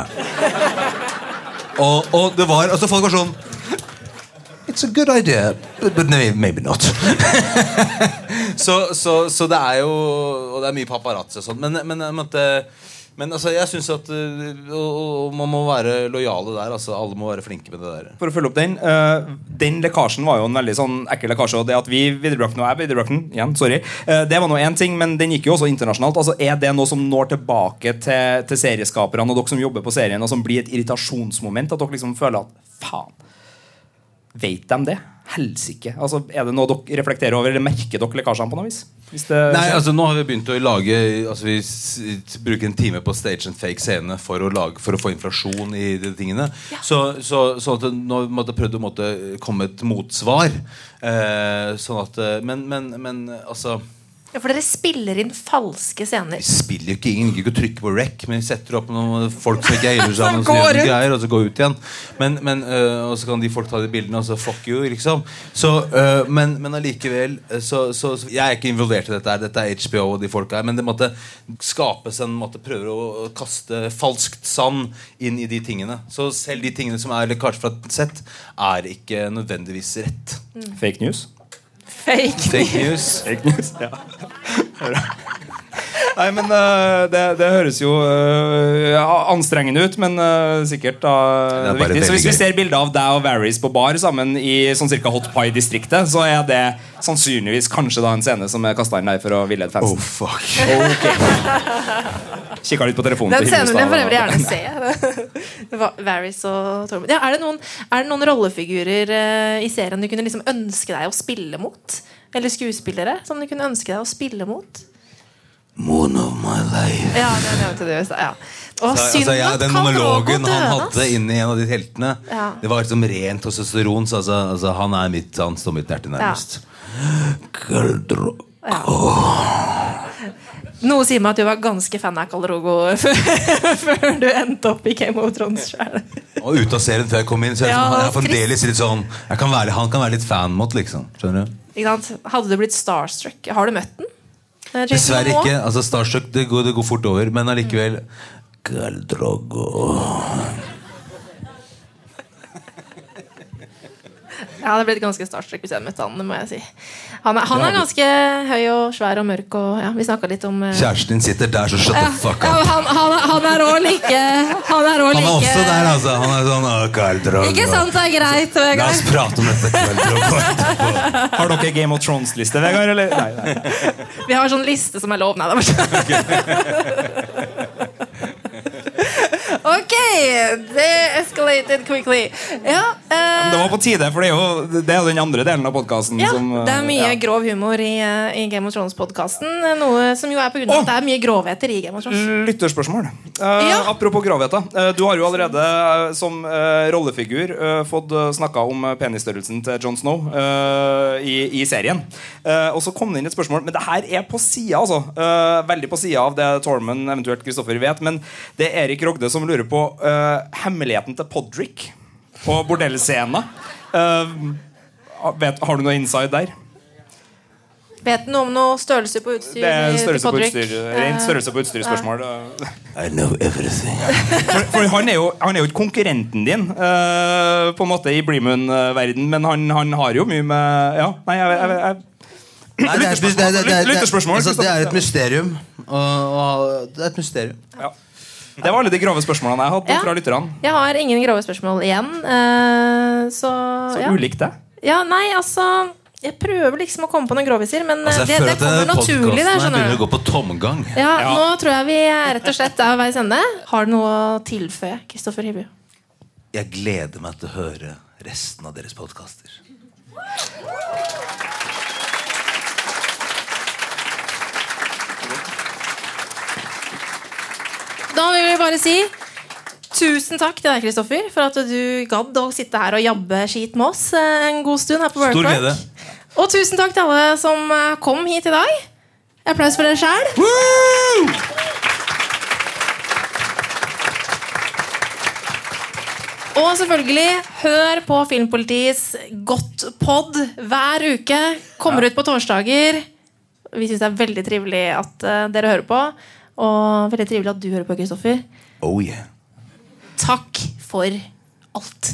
S4: Og, og det var altså Folk var sånn It's a good idea, but, but maybe not. så, så, så det er jo Og det er mye paparazzi og sånn. Men, men, men altså, jeg syns at øh, og, og man må være lojale der. Altså, alle må være flinke med det der.
S3: For å følge opp den uh, Den lekkasjen var jo en veldig sånn ekkel lekkasje. Og det at vi viderebrakte og jeg viderebrakte igjen, sorry uh, Det var nå én ting, men den gikk jo også internasjonalt. Altså, Er det noe som når tilbake til, til serieskaperne og dere som jobber på serien, og som blir et irritasjonsmoment? At dere liksom føler at faen, vet de det? Helsike. Altså, er det noe dere reflekterer over, eller merker dere lekkasjene på noe vis? Hvis det
S4: Nei, altså Nå har vi begynt å lage Altså Vi bruker en time på stage and fake scene for å, lage, for å få inflasjon i de tingene. Så, så, så at nå måtte jeg prøvd å måtte komme et motsvar. Eh, sånn at eh, Men, men, men altså
S2: Ja, for dere spiller inn falske scener.
S4: Vi spiller jo ikke ingen ikke å trykke på rec, men vi setter opp noen folk som ikke eier sammen, og så gjør de greier, og så går ut igjen. Men, men, øh, og så kan de folk ta de bildene, og så fuck you, liksom. Så, øh, men, men allikevel øh, så, så, så Jeg er ikke involvert i dette. her Dette er HBO og de folka her. Men det måtte skapes en måte prøver å kaste falskt sand inn i de tingene. Så selv de tingene som er lekkasje fra et sett, er ikke nødvendigvis rett.
S3: Fake news?
S2: Fake,
S4: Fake news.
S3: Fake news, ja. Nei, men uh, det, det høres jo uh, anstrengende ut, men uh, sikkert da
S4: Det
S3: viktig. Så hvis vi ser bilde av deg og Varys på bar sammen i sånn cirka Hot Pie-distriktet, så er det sannsynligvis kanskje da en scene som er kasta inn der for å villede fansen.
S4: Oh, fuck.
S3: Ok. Kikka litt på telefonen.
S2: Den scenen vil jeg for øvrig gjerne se. Varys og Tormund. Ja, er, det noen, er det noen rollefigurer eh, i serien du kunne liksom ønske deg å spille mot? Eller skuespillere som du kunne ønske deg å spille mot?
S4: Moon of my life.
S2: Ja, det nevnte du i stad. Ja. Å,
S4: Så,
S2: synd
S4: altså, ja, den monologen han hadde inni en av de teltene,
S2: Ja.
S4: det var liksom rent testosteron. Så altså, altså, han er mitt, han står mitt hjerte nærmest. Kaldro Drogo.
S2: Noe sier meg at du var ganske fan av Khal Drogo før, du endte opp i Game of Thrones sjøl.
S4: Og ut av serien før jeg kom inn, så jeg,
S2: Ja,
S4: sånn, jeg fremdeles litt sånn kan være, Han kan være litt fan-mot, liksom. Skjønner du?
S2: Hadde du blitt starstruck? Har du møtt den? Eh,
S4: Dessverre ikke. altså Starstruck det går, det går fort over, men allikevel Khal
S2: Jeg hadde blitt ganske starstruck hvis jeg hadde møtt han. Det må jeg si. Han er, han er ganske høy og svær og mørk. Og, ja, vi snakka litt om uh,
S4: Kjæresten din sitter der, så shut the fuck
S2: ja,
S4: up.
S2: han, han, han er òg like Han er òg
S4: Han er
S2: like
S4: også der, altså. Han er sånn «Å,
S2: Ikke sant, det er greit,
S4: La oss prate om dette, Khal
S3: Har dere Game of Thrones-liste, Vegard? Eller? Nei, nei.
S2: Vi har sånn liste som er lov. Nei, det var Ok, det escalated quickly. Ja, eh,
S3: det var på tide, for det er jo det er den andre delen av podkasten
S2: ja,
S3: som
S2: det er mye
S3: ja.
S2: grov humor i, eh, i Game of Thrones-podkasten. Noe som jo er på grunn av at det er mye grovheter i Game of Thrones.
S3: Lytterspørsmål. Eh, Apropos grovheter. Eh, du har jo allerede eh, som eh, rollefigur eh, fått snakka om eh, penisstørrelsen til Jon Snow eh, i, i serien. Eh, og så kom det inn et spørsmål, men det her er på sida, altså. Eh, veldig på sida av det Tormund eventuelt Kristoffer vet. Men det er Erik Rogde som lurer på eh, hemmeligheten til Podrick på bordellscena. Uh, vet, har du noe inside der?
S2: Vet du noe om noe størrelse på utstyr?
S3: Det er størrelse på utstyr, rent størrelse på utstyr-spørsmål.
S4: I know everything.
S3: For, for han, er jo, han er jo ikke konkurrenten din uh, På en måte i Breemoon-verden, men han, han har jo mye med Ja, nei, jeg, jeg, jeg
S4: Nei, det, er, det, er- det, er- det, er- altså, det er et mysterium. Og, og det er et mysterium.
S3: Ja. Det var alle de grove spørsmålene jeg hadde
S2: Ja.
S3: fra lytterne.
S2: Jeg har ingen grove spørsmål igjen. Uh, så
S3: Så
S2: ja.
S3: ulikt det.
S2: Ja, nei, altså Jeg prøver liksom å komme på noen groviser, men
S4: Altså,
S2: det, det kommer naturlig. Der, skjønner
S4: begynner å
S2: du.
S4: gå på tomgang.
S2: Ja, Nå tror jeg vi er rett og slett er veis ende. Har du noe å tilføye, Kristoffer Hibu?
S4: Jeg gleder meg til å høre resten av deres podkaster.
S2: Da vil vi bare si tusen takk til deg, Kristoffer, for at du gadd å sitte her og jabbe skit med oss eh, en god stund her på
S4: glede.
S2: Og tusen takk til alle som eh, kom hit i dag. Applaus for dere sjæl. Og selvfølgelig, hør på Filmpolitiets Godt pod hver uke. Kommer ut på torsdager. Vi syns det er veldig trivelig at eh, dere hører på. Og veldig trivelig at du hører på, Kristoffer.
S4: Oh yeah.
S2: Takk for alt.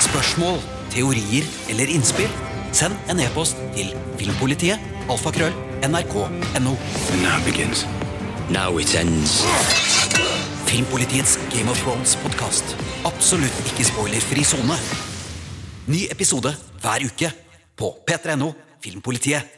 S5: Spørsmål, teorier eller innspill? Send en e-post til filmpolitiet alfakrøll nrk.no.
S17: Now begins. Now it ends.
S5: Filmpolitiets Game of Thrones-podkast. Absolutt ikke spoilerfri sone. Ny episode hver uke på p3.no Filmpolitiet.